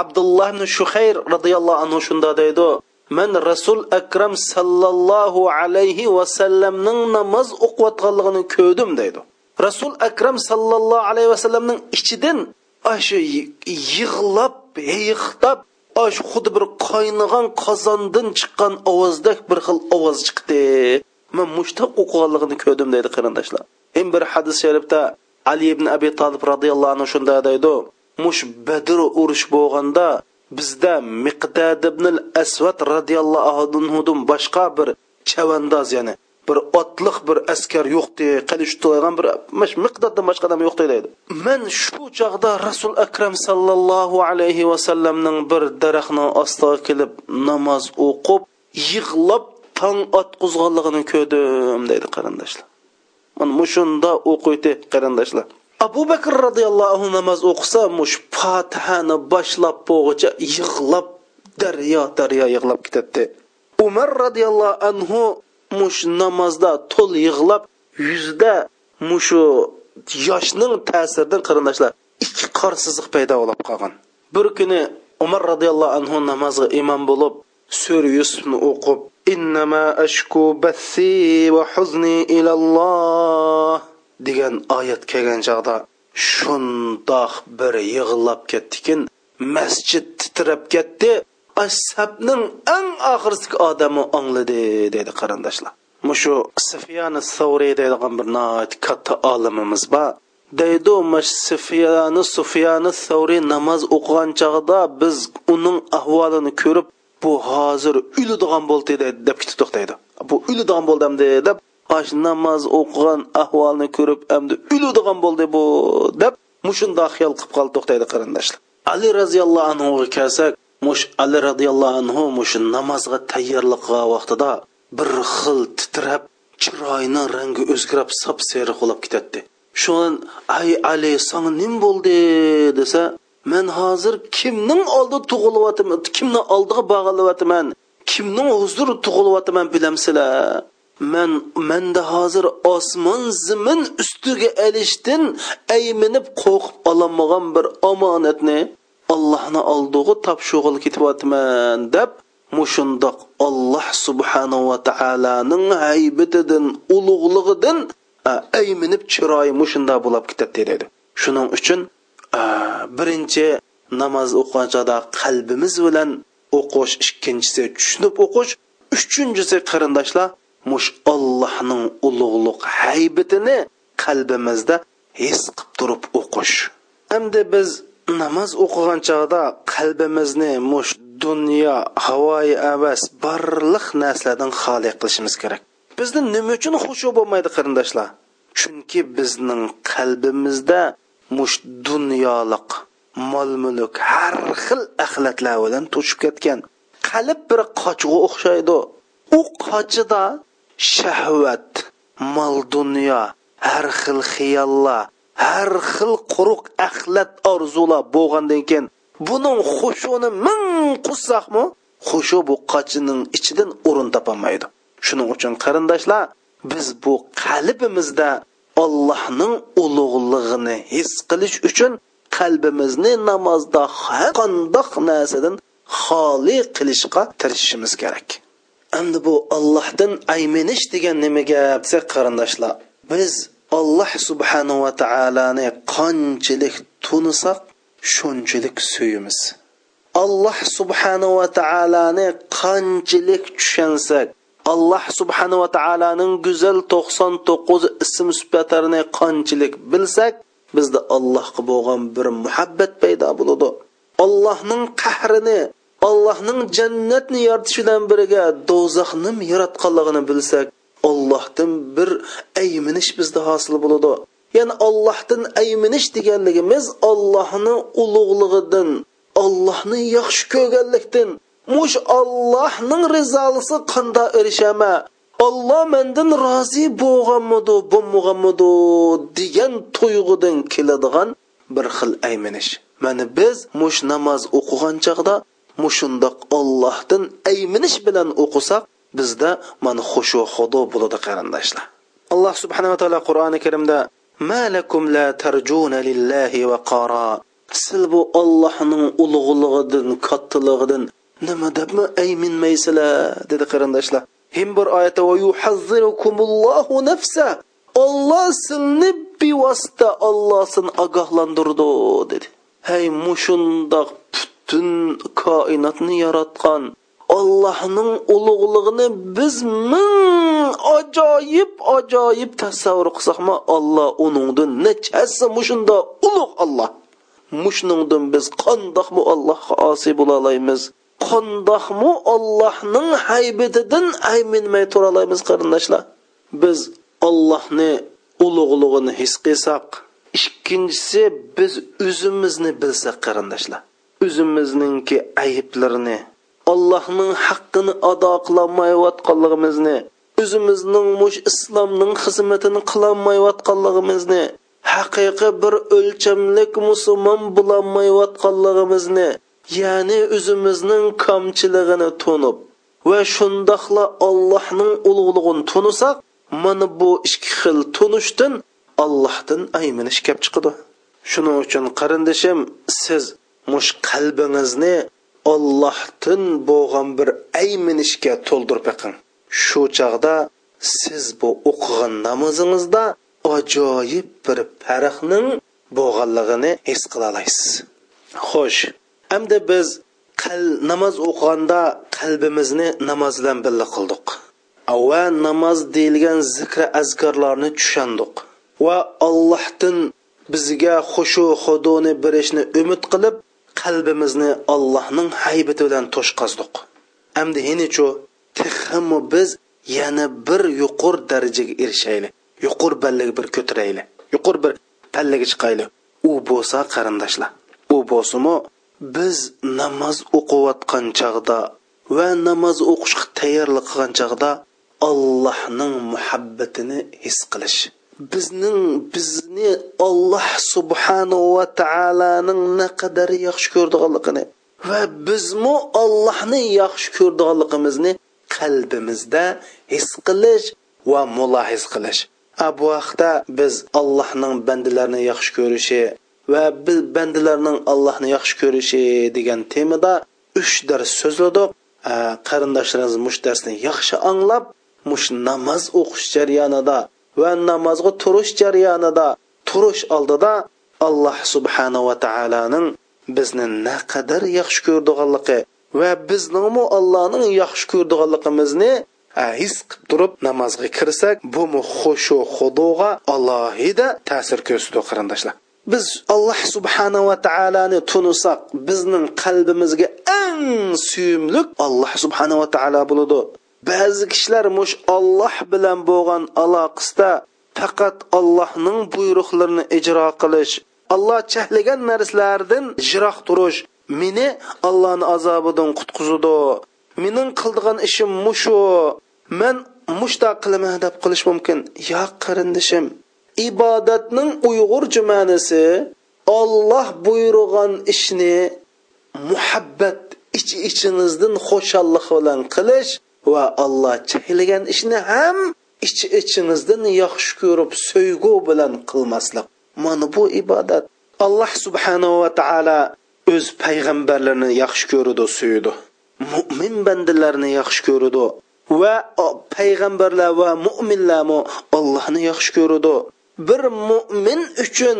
abdulloh ibn shuhayr roziyallohu anhu shunda deydi man rasul akram sallallohu alayhi vasallamning namoz o'qiyotganligini ko'rdim deydi. Rasul akram sallallohu alayhi vasallamning ichidan shu yig'lab yiqtab shu xuddi bir qaynagan qozondan chiqqan ovozdek bir xil ovoz chiqdi. Man mushtaq o'qiganligini ko'rdim deydi qarindoshlar endi bir hadis sharifda ali ibn abi tolib roziyallohu anhu shunday deydi. Mush badr urush bo'lganda bizda miqdad ibn al-Asvad roziyallohu anhudan boshqa bir chavandoz ya'ni bir otliq bir askar yo'qdi qilish tutadigan bir miqdordan boshqa odam yo'qdi deydi. Man shu chog'da rasul akram sallallohu alayhi vasallamning bir daraxtning ostiga kelib namoz o'qib yig'lab tong otqizganligini ko'rdim deydi qarindoshlar. Mana mushunda o'qiydi qarindoshlar. Abu bakr roziyallohu anhu namoz o'qisa mush fatihani boshlab bo'g'icha yig'lab daryo daryo yig'lab ketadi umar roziyallohu anhu mush namozda to'l yig'lab yuzida mushu yoshning ta'siridan qarindoshlar ikki qor siziq paydo bo'lib qolgan. Bir kuni umar roziyallohu anhu namozga imom bo'lib sur yusufni o'qib innama ashku bathi va huzni ilalloh degan oyat kelgan chog'da shundoq bir yig'lab ketdikin. Masjid titrab ketdi. Ashabning eng oxirgi odami angladi deydi qarindoshlar. Mushu sufyani savriy deydigan bir katta olimimiz bor. Deydi mash sufyani sufyani savriy namoz o'qigan chog'da biz uning ahvolini ko'rib bu hozir o'ladigan bo'ldi deb ketdik to'xtaydi. Bu o'ladigan bo'ldimdi deb ash namoz o'qigan ahvolni ko'rib endi o'ladigan bo'ldi bu deb mushundoq xiyol qilib qoldi to'xtaydi qarindoshlar. Ali roziyallohu anhuga kelsak mush ali roziyallohu anhu mush namozga tayyorlik qilgan vaqtida bir xil titrab chiroyini rangi o'zgarib sap seriq bo'lib ketadi. Shu ay ali sanga nim bo'ldi? desa men hozir kimning oldida tug'ilyapman kimni oldiga bog'ilyapman kimning huzur tug'ilyapman bilamsizlar. Man manda hozir osmon zimin ustiga ilishdan ayminib qo'rqib ololmagan bir omonatni allohni oldig'i topshug'il ketyapman deb mushundoq olloh subhanava taoloning haybatidan ulug'lig'idan ayminib chiroyi mushunda bo'lib ketadi dedi. Shuning uchun birinchi namoz o'qigan chog'da qalbimiz bilan o'qish ikkinchisi tushunib o'qish uchinchisi qarindoshlar mush ollohning ulug'liq haybatini qalbimizda his qilib turib o'qish. Endi biz namoz o'qigan chog'da qalbimizni mush dunyo havoyi avas barliq narsalardan xoli qilishimiz kerak. Bizni nima uchun xushu bo'lmaydi qarindoshlar? Chunki bizning qalbimizda mush dunyoliq mol mulk har xil axlatlar bilan to'shib ketgan. Qalb bir qochg'u o'xshaydi. U qochida shahvat mol dunyo har xil xiyollar har xil quruq axlat orzular bo'lgandan keyin buning xushuni ming qussaqmi xushu bu qochining ichidan o'rin topolmaydi shuning uchun qarindoshlar biz bu qalbimizda allohning ulug'lig'ini his qilish uchun qalbimizni namozda har qandoq narsadan xoli qilishga tirishishimiz kerak. Endi bu ollohdan ayminish degan nima gap desak qarindoshlar biz alloh subhanava taoloni qanchalik tunisak shunchalik suyimiz. Alloh subhanava taoloni qanchalik tushunsak alloh subhanava taoloning go'zal to'qson to'qqiz ism sifatlarini qanchalik bilsak bizda allohga bo'lgan bir muhabbat paydo bo'ladi. Allohning qahrini allohning jannatni yaratish bilan birga do'zaxni yaratganligini bilsak ollohdan bir ayminish bizda hosil bo'ladi. Ya'ni ollohdan ayminish deganligimiz ollohni ulug'lig'idan ollohni yaxshi ko'rganlikdan mush ollohning rizolisi qanda erishama? Olloh mendan rozi bo'lganmidi bo'lmaganmidi degan tuyg'udan keladigan bir xil ayminish mana biz mush namoz o'qigan chog'da mushundoq ollohdan ayminish bilan o'qisak bizda mana xushu xudo bo'ladi qarindoshlar. Alloh subhanava taolo qur'oni karimda malakum la tarjuna lillahi va qara. Sil bu ollohning ulug'lig'idan kattalig'idan nima debmi ayminmaysizlar dedi qarindoshlar. Him bir oyatda va yuhazzirukumullohu nafsa. Olloh sizni bevosita olloh sizni ogohlantirdi dedi. Hey mushundoq butun koinotni yaratgan ollohning ulug'lig'ini biz ming ajoyib ajoyib tasavvur qilsakmi olloh uningdan nechasi mushunda ulug' olloh mushningdan biz qandoqmi allohga osiy bo'la olamiz qandoqmi ollohning haybatidan ayminmay turalaymiz qarindoshlar. Biz ollohni ulug'lig'ini his qilsak ikkinchisi biz o'zimizni bilsak qarindoshlar. O'zimizningki ayblarini allohning haqqini ado qilolmayotganligimizni o'zimizning mush islomning xizmatini qilolmayotganligimizni haqiqiy bir o'lchamlik musulmon bo'lolmayotganligimizni ya'ni o'zimizning kamchiligini tunib va shundoqla allohning ulug'lig'ini tunisak mana bu ikki xil tunishdan allohdan ayminish kelib chiqadi. Shuning uchun qarindishim siz mush qalbingizni ollohdan bo'lgan bir ayminishga to'ldirib beqing shu chog'da siz bu o'qigan namozingizda ajoyib bir farqning bo'lganligini his qila olasiz xo'sh hamda biz qal namoz o'qiganda qalbimizni namoz bilan birga qildik. Va namoz deyilgan zikr azkorlarni tushandiq va allohdan bizga xushu xuduni berishni umid qilib qalbimizni allohning haybati bilan to'shqazdiq endi hinichu texmu biz yana bir yuqur darajaga erishaylik. Yuqur ballaga bir ko'tarayli yuqur bir pallaga chiqayli u bo'lsa qarindoshlar. U bo'lsimi biz namoz o'qiyotgan chog'da va namoz o'qishga tayyorlik qilgan chog'da allohning muhabbatini his qilish. Bizning bizni olloh subhanahu va taoloning naqadar yaxshi ko'rdiganligini va bizmi ollohni yaxshi ko'rdiganligimizni qalbimizda his qilish va mulohiz qilish. Bu vaqtda biz allohning bandalarni yaxshi ko'rishi va biz bandalarning allohni yaxshi ko'rishi degan temada uch dars so'zladik qarindoshlarimiz mush darsni yaxshi anglab mush namoz o'qish jarayonida va namozga turish jarayonida turish oldida alloh subhanava taoloning bizni naqadar yaxshi ko'rdiganligi va bizningmi allohning yaxshi ko'rdiganligimizni his qilib turib namozga kirsak bu xushu xudoga alohida ta'sir ko'rsatdi qarindoshlar. Biz alloh subhanava taoloni tunisak bizning qalbimizga eng suyumli alloh subhanava taolo bo'ladi. Ba'zi kishilar mush olloh bilan bo'lgan aloqasida faqat allohning buyruqlarini ijro qilish alloh chahlagan narsalardan jiroq turish meni allohni azobidan qutqizudi mening qildigan ishim mushu. Man mushta qilaman deb qilish mumkin. Yo'q qarindishim ibodatning uyg'urcha ma'nosi olloh buyurgan ishni muhabbat ich ichingizdan xushallik bilan qilish va olloh chaylagan ishni ham ich ichingizdan yaxshi ko'rib so'ygu bilan qilmaslik. Mana bu ibodat alloh subhanahu va taolo o'z payg'ambarlarini yaxshi ko'radi suydi mo'min bandalarni yaxshi ko'radi va payg'ambarlar va mo'minlarmi allohni yaxshi ko'radi bir mo'min uchun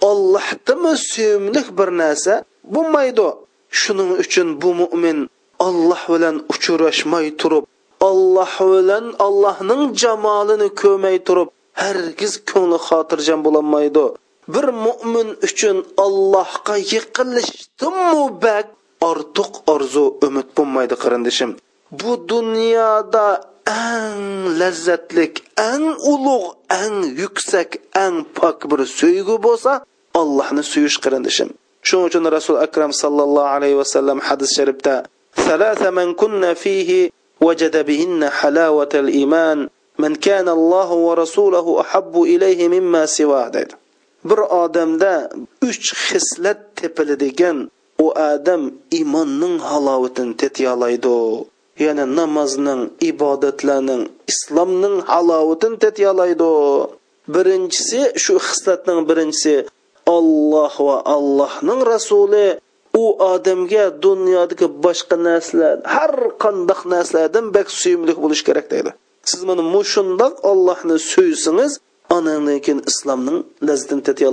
ollohdimi suyimlik bir narsa bo'lmaydi. Shuning uchun bu mo'min olloh bilan uchrashmay turib olloh bilan allohning jamolini ko'rmay turib hargiz ko'ngli xotirjam bo'lolmaydi bir mo'min uchun allohga yiqilishdanmu bak ortiq orzu umid bo'lmaydi qarindishim. Bu dunyoda eng lazzatlik eng ulug' eng yuksak eng pok bir so'ygu bo'lsa allohni suyish qarindishim shuning uchun rasul akram sallallohu alayhi vasallam hadis sharifda ثلاثة من كنا فيه وجد بهن حلاوة الإيمان من كان الله ورسوله أحب إليه مما سواه dedi bir odamda uch xislat tepiladigan u odam iymonning halovatini tetyollaydi ya'ni namozning ibodatlarning islomning halovatini tetyollaydi birinchisi shu xislatning birinchisi olloh va allohning rasuli. U odamga dunyodagi boshqa narsalar har qandoq narsalardan bak suyimli bo'lishi kerak deydi. Siz mana mushundoq ollohni suysangiz anandan keyin islomning lazzatini tatiy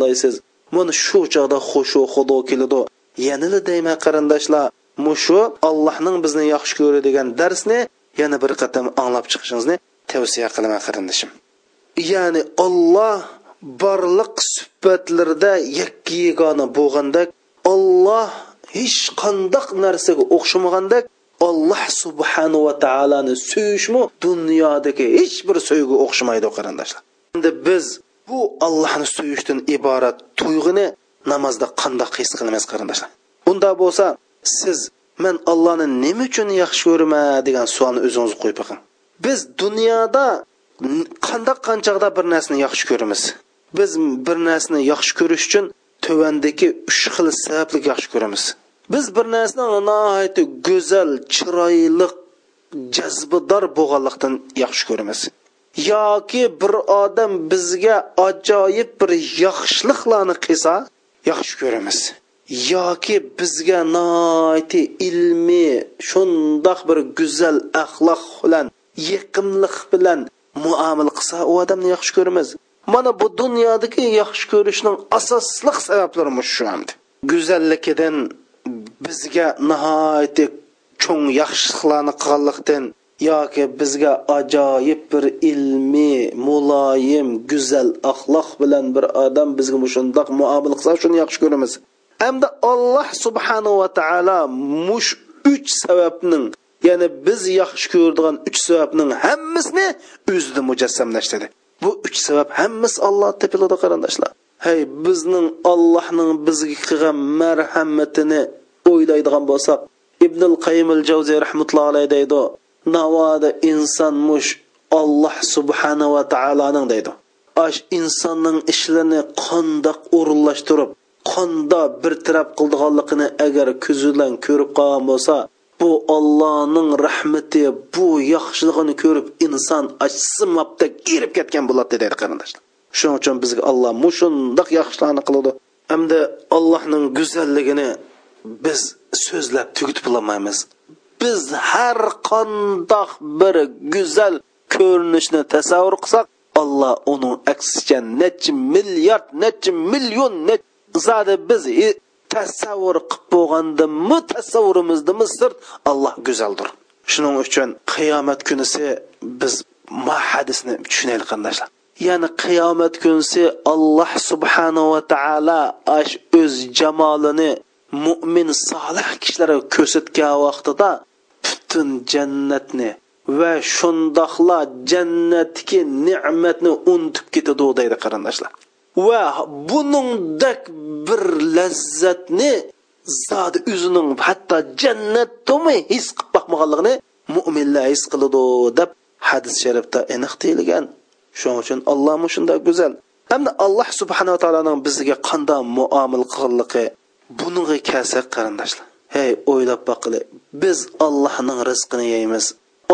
mana shu chog'da xushu xudo keladi. Yanada deyman qarindoshlar mushu allohning bizni yaxshi ko'radi degan darsni yana bir qatam anglab chiqishingizni tavsiya qilaman qarindishim ya'ni olloh borliq sifatlarida yakka yagona bo'lgandek olloh hech qandoq narsaga o'xshamagandek alloh subhanahu va taoloni suyishmi dunyodagi hech bir so'yga o'xshamaydi qarindoshlar. Endi biz bu allohni suyishdan iborat tuyg'uni namozda qandoq his qilamiz qarindoshlar? Unda bo'lsa siz men allohni nima uchun yaxshi ko'raman degan savolni o'zingiz qo'yib boqing biz dunyoda qandoq qanchaqda bir narsani yaxshi ko'ramiz? Biz bir narsani yaxshi ko'rish uchun tuvandagi uch xil sababli yaxshi ko'ramiz. Biz bir narsani nihoyatda go'zal chiroyli jazbidor bo'lganlikdan yaxshi ko'ramiz. Yoki bir odam bizga ajoyib bir yaxshiliklarni qilsa yaxshi ko'ramiz. Yoki bizga noiti ilmiy shundoq bir go'zal axloq bilan yiqimliq bilan muomala qilsa u odamni yaxshi ko'ramiz. Mana bu dunyodagi yaxshi ko'rishning asosliq sabablari shu hamdi go'zalligidan bizga nihoyatda cho'ng yaxshiliklarni qilganlikdan yoki bizga ajoyib bir ilmiy muloyim go'zal axloq bilan bir odam bizga shundoq muomala qilsa shuni yaxshi ko'ramiz. Hamda alloh subhanahu va taolo mush uch sababning ya'ni biz yaxshi ko'radigan uch sababning hammasini o'zida mujassamlashtirdi. Bu uch sabab hammasi olloh tepiladi qarindoshlar. Hey bizning allohning bizga qilgan marhamatini o'ylaydigan bo'lsak ibnul qayimil javziy rahmatullohi alayhi deydi navoda inson mush alloh subhanava taoloning deydi. Ash insonning ishlarini qandoq o'rinlashtirib qanda bir taraf qildiganligini agar ko'zi bilan ko'rib qolgan bo'lsa bu ollohning rahmati bu yaxshiligini ko'rib inson achsimabdak erib ketgan bo'ladi deydi qarindoshlar. Shuning uchun bizga alloh mushundoq yaxshilarni qiladi. Hamda allohning go'zalligini biz so'zlab tugutib bo'lolmaymiz biz har qandoq bir go'zal ko'rinishni tasavvur qilsak alloh uning aksicha necha milliard necha million zodi biz tasavvur qilib bo'lgandimi tasavvurimizdami sirt alloh go'zaldir. Shuning uchun qiyomat kunisi biz ma hadisni tushunaylik qarindoshlar ya'ni qiyomat kunisi alloh subhanava taolo ash o'z jamolini mo'min solih kishilarga ko'rsatgan vaqtida butun jannatni va shundoqla jannatga ne'matni unutib ketadi deydi qarindoshlar va buningdak bir lazzatni zodi o'zining hatto jannatdami his qilib boqmaganligini mo'minlar his qiladi deb hadis sharifda aniq deyilgan. Shuning uchun alloh shunday go'zal. Hamda alloh subhanava taoloning bizga qanday muomil qilganligi bunga kelsa qarindoshlar. Hey o'ylab boqili biz allohning rizqini yeymiz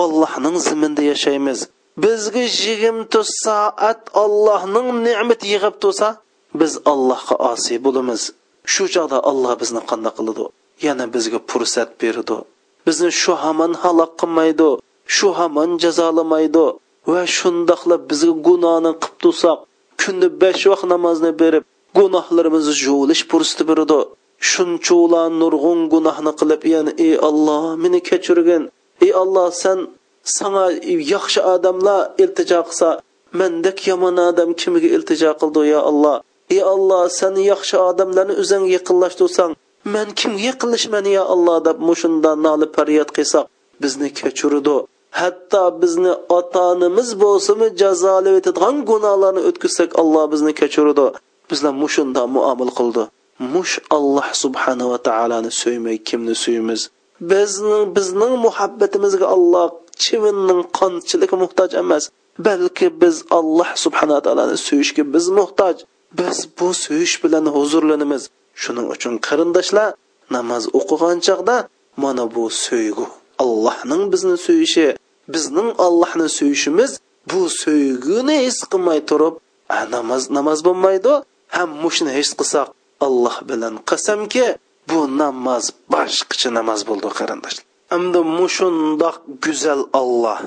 allohning ziminda yashaymiz. Bizga yigirma soat allohning ne'mat yig'ib tursa biz allohga osiy bo'lamiz. Shu chog'da alloh bizni qanday qiladi? Yana bizga fursat beradi. Bizni shu hamon halok qilmaydi shu hamon jazolamaydi. Va shundoqla bizga gunohni qilib tursak kunda besh vaqt namozni berib gunohlarimizni juvilish fursati beradi. Shunchula nurg'un gunohni qilib yana ey olloh meni kechirgin. Ey olloh san sana yaxshi odamlar iltijo qilsa mandek yomon odam kimga iltijo qildi yo alloh ey olloh san yaxshi odamlarni o'zingga yaqinlashtirsang man kimga yaqinlashman yo alloh deb mushunda noli faryod qilsak bizni kechirdi hatto bizni ota onamiz bo'lsimi jazolab etadigan gunohlarni o'tkazsak alloh bizni kechirdi bizlar mushunda muomala qildi mush alloh subhanava taoloni suymay kimni suyimiz bizning bizning muhabbatimizga alloh chivinning qonchiligi muhtoj emas balki biz alloh subhanaa taoloni suyishga biz muhtoj. Biz bu suyish bilan huzurlanamiz. Shuning uchun qarindoshlar namoz o'qigan chog'da mana bu suygu allohning bizni suyishi bizning allohni suyishimiz bu suyguni his qilmay turib namoz namoz bo'lmaydi ham mushni his qilsak alloh bilan qasamki bu namoz boshqacha namoz bo'ldi qarindoshlar. endi mushundoq go'zal olloh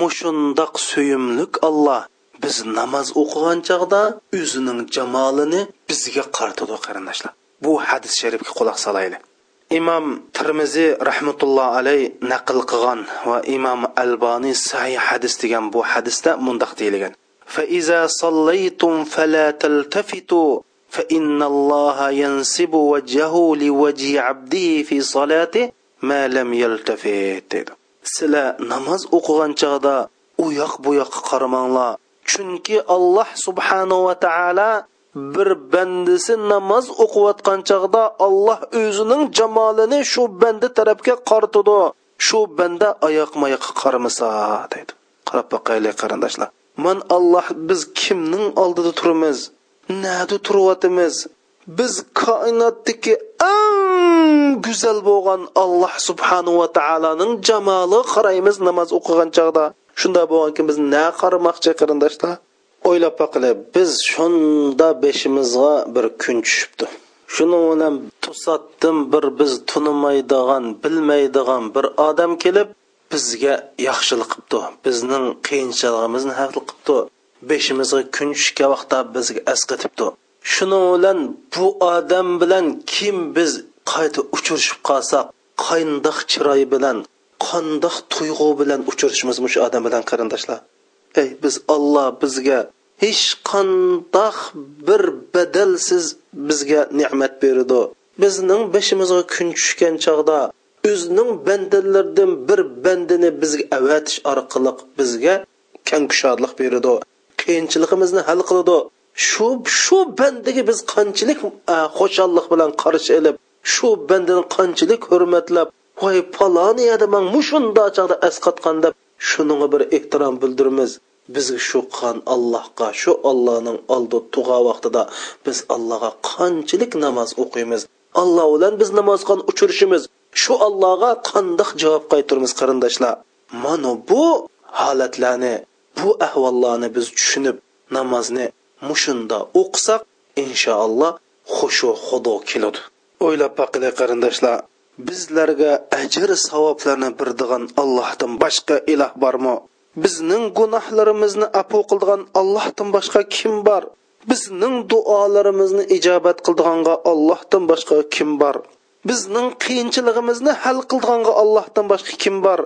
mushundoq suyimlik olloh biz namoz o'qigan chog'da o'zining jamolini bizga qaratadi qarindoshlar bu hadis sharifga quloq solaylik imom termiziy rahmatulloh alayh naql qilgan va imom alboniy sahih hadis degan bu hadisda mundoq deyilgan فإذا صليتم فلا تلتفتوا فإن الله ينسب وجهه لوجه عبده في صلاته ma lam yaltafit dedi. Sizlar namoz o'qigan chog'da u yoq bu yoqqa qaramanglar. Chunki alloh subhanahu va taolo bir bandisi namoz o'qiyotgan chog'da alloh o'zining jamolini shu banda tarafga qaratadi shu banda oyoq oyoqqa qaramasa deydi qarab boqaylik qarindoshlar. Man alloh biz kimning oldida turamiz? Nada turyotimiz biz koinotdagi eng go'zal bo'lgan alloh subhanahu va taoloning jamoli qaraymiz namoz o'qigan chog'da. Shunda bo'lganki biz na qaramoqchi qarindoshlar? O'ylab boqili biz shunda beshimizga bir kun tushibdi. Shuni bilan to'satdan bir biz tunimaydigan bilmaydigan bir odam kelib bizga yaxshilik qilibdi. Bizning qiyinchiligimizni hal qilibdi. Beshimizga kun tushgan vaqtda bizga asqatibdi shuning bilan bu odam bilan kim biz qayta uchrashib qolsak qandoq chiroy bilan qandoq tuyg'u bilan uchrashimiz shu odam bilan qarindoshlar? Ey biz olloh bizga hech qandoq bir badalsiz bizga ne'mat berdi. Bizning beshimizga kun tushgan chog'da o'zining bandalaridan bir bandini bizga avatish orqali bizga kang kushodlik beradi qiyinchiligimizni hal qiladi shu shu bandaga biz qanchalik e, xo'shallik bilan qarshi ilib shu bandani qanchalik hurmatlab voy paloni yerda man mushunda chog'da asqatgan deb shuninga bir ehtirom bildiramiz bizga shu qon allohga shu allohning oldi tug'a vaqtida biz allohga qanchalik namoz o'qiymiz. Alloh bilan biz namoz qon uchirishimiz. Shu allohga qandoq javob qaytirmiz qarindoshlar? Mana bu holatlarni bu ahvollarni biz tushunib namozni mushunda o'qisak inshaalloh xushu xudo keladi. O'ylab boqinglar qarindoshlar bizlarga ajr savoblarni beradigan allohdan boshqa iloh bormi? Bizning gunohlarimizni apu qildigan allohdan boshqa kim bor? Bizning duolarimizni ijobat qildiganga allohdan boshqa kim bor? Bizning qiyinchiligimizni hal qildiganga allohdan boshqa kim bor?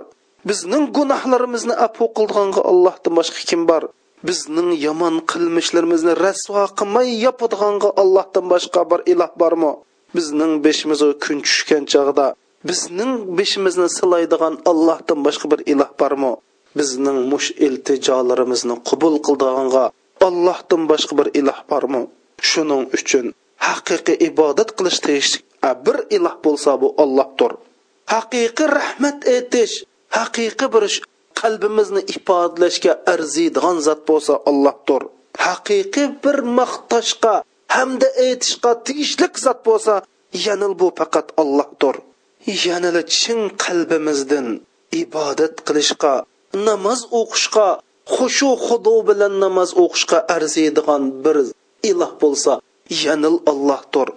Bizning gunohlarimizni apu qildiganga allohdan boshqa kim bor? Bizning yomon qilmishlarimizni rasvo qilmay yopadiganga allohdan boshqa bir iloh bormi? Bizning beshimizga kun tushgan chog'da bizning beshimizni silaydigan allohdan boshqa bir iloh bormi? Bizning mush iltijolarimizni qabul qildiganga allohdan boshqa bir iloh bormi? Shuning uchun haqiqiy ibodat qilish tegishli bir iloh bo'lsa bu ollohdir haqiqiy rahmat aytish haqiqiy bir qalbimizni ifodalashga arziydigan zot bo'lsa ollohdir haqiqiy bir maqtashga hamda aytishga tegishli zot bo'lsa yana bu faqat ollohdir yanada chin qalbimizdan ibodat qilishga namoz o'qishga xushu xudo bilan namoz o'qishga arziydigan bir iloh bo'lsa yanil ollohdir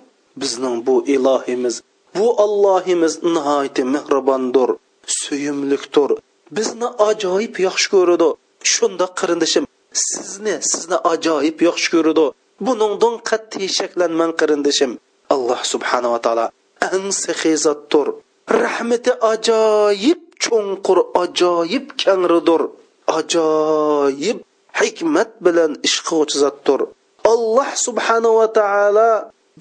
bizning bu ilohimiz bu allohimiz nihoyatda mehribondir suyumlikdir. Bizni ajoyib yaxshi ko'radi shundoq qarindishim sizni sizni ajoyib yaxshi ko'radi buningdan qat'iy shaklanman qarindishim. Alloh subhanava taolo ang sahizatdir rahmati ajoyib cho'nqur ajoyib kangridir. Ajoyib hikmat bilan ish qiluvchi zotdir alloh subhanava taolo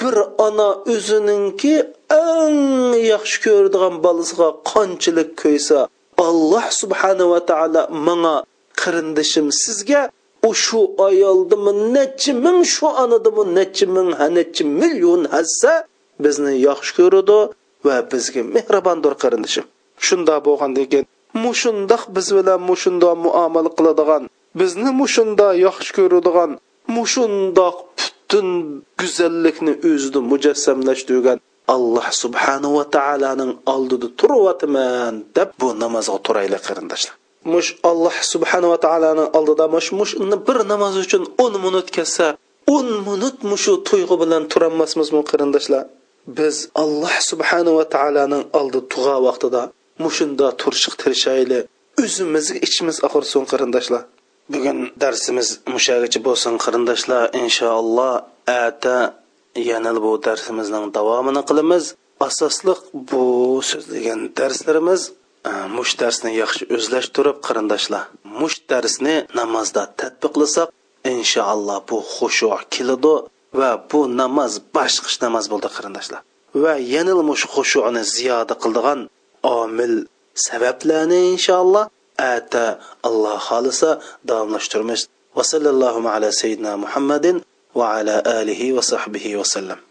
bir ona o'zininki eng yaxshi ko'radigan bolasiga qanchalik ko'ysa alloh subhanava taolo manga qarindishim sizga u shu ayoldimi necha ming shu onadimi necha ming ha necha million hassa bizni yaxshi ko'radi va bizga mehribondir qarindishim shunda bo'lgandan keyin mushundoq biz bilan mushunda muomala qiladigan bizni mushunda yaxshi ko'radigan mushundoq butun go'zallikni o'zida mujassamlashtirgan alloh subhanava taoloning oldida turyotiman deb bu namozga turaylik qarindoshlar. Mush alloh subhanava taoloni oldida mush mush bir namoz uchun o'n minut ketsa o'n minut mushu tuyg'u bilan turolmasmizmi qarindoshlar? Biz alloh subhanava taoloning oldi tug'a vaqtida mushunda turishiq tirishayli o'zimizga ichimiz og'irsin qarindoshlar. Bugun darsimiz mushagacha bo'lsin qarindoshlar. Inshaalloh ata yana bu darsimizning davomini qilamiz. Asosliq bu so'zlagan darslarimiz e, mush darsni yaxshi o'zlashtirib qarindoshlar mush darsni namozda tadbiqlasak inshaalloh bu xushu keladi va bu namoz boshqish namoz bo'ldi qarindoshlar. Va yana mush xushuni ziyoda qildigan
omil sabablarni inshaalloh ata alloh xohlasa davomlashtiramiz. Va sallallohu ala sayyidina muhammadin va ala alihi va sahbihi vasallam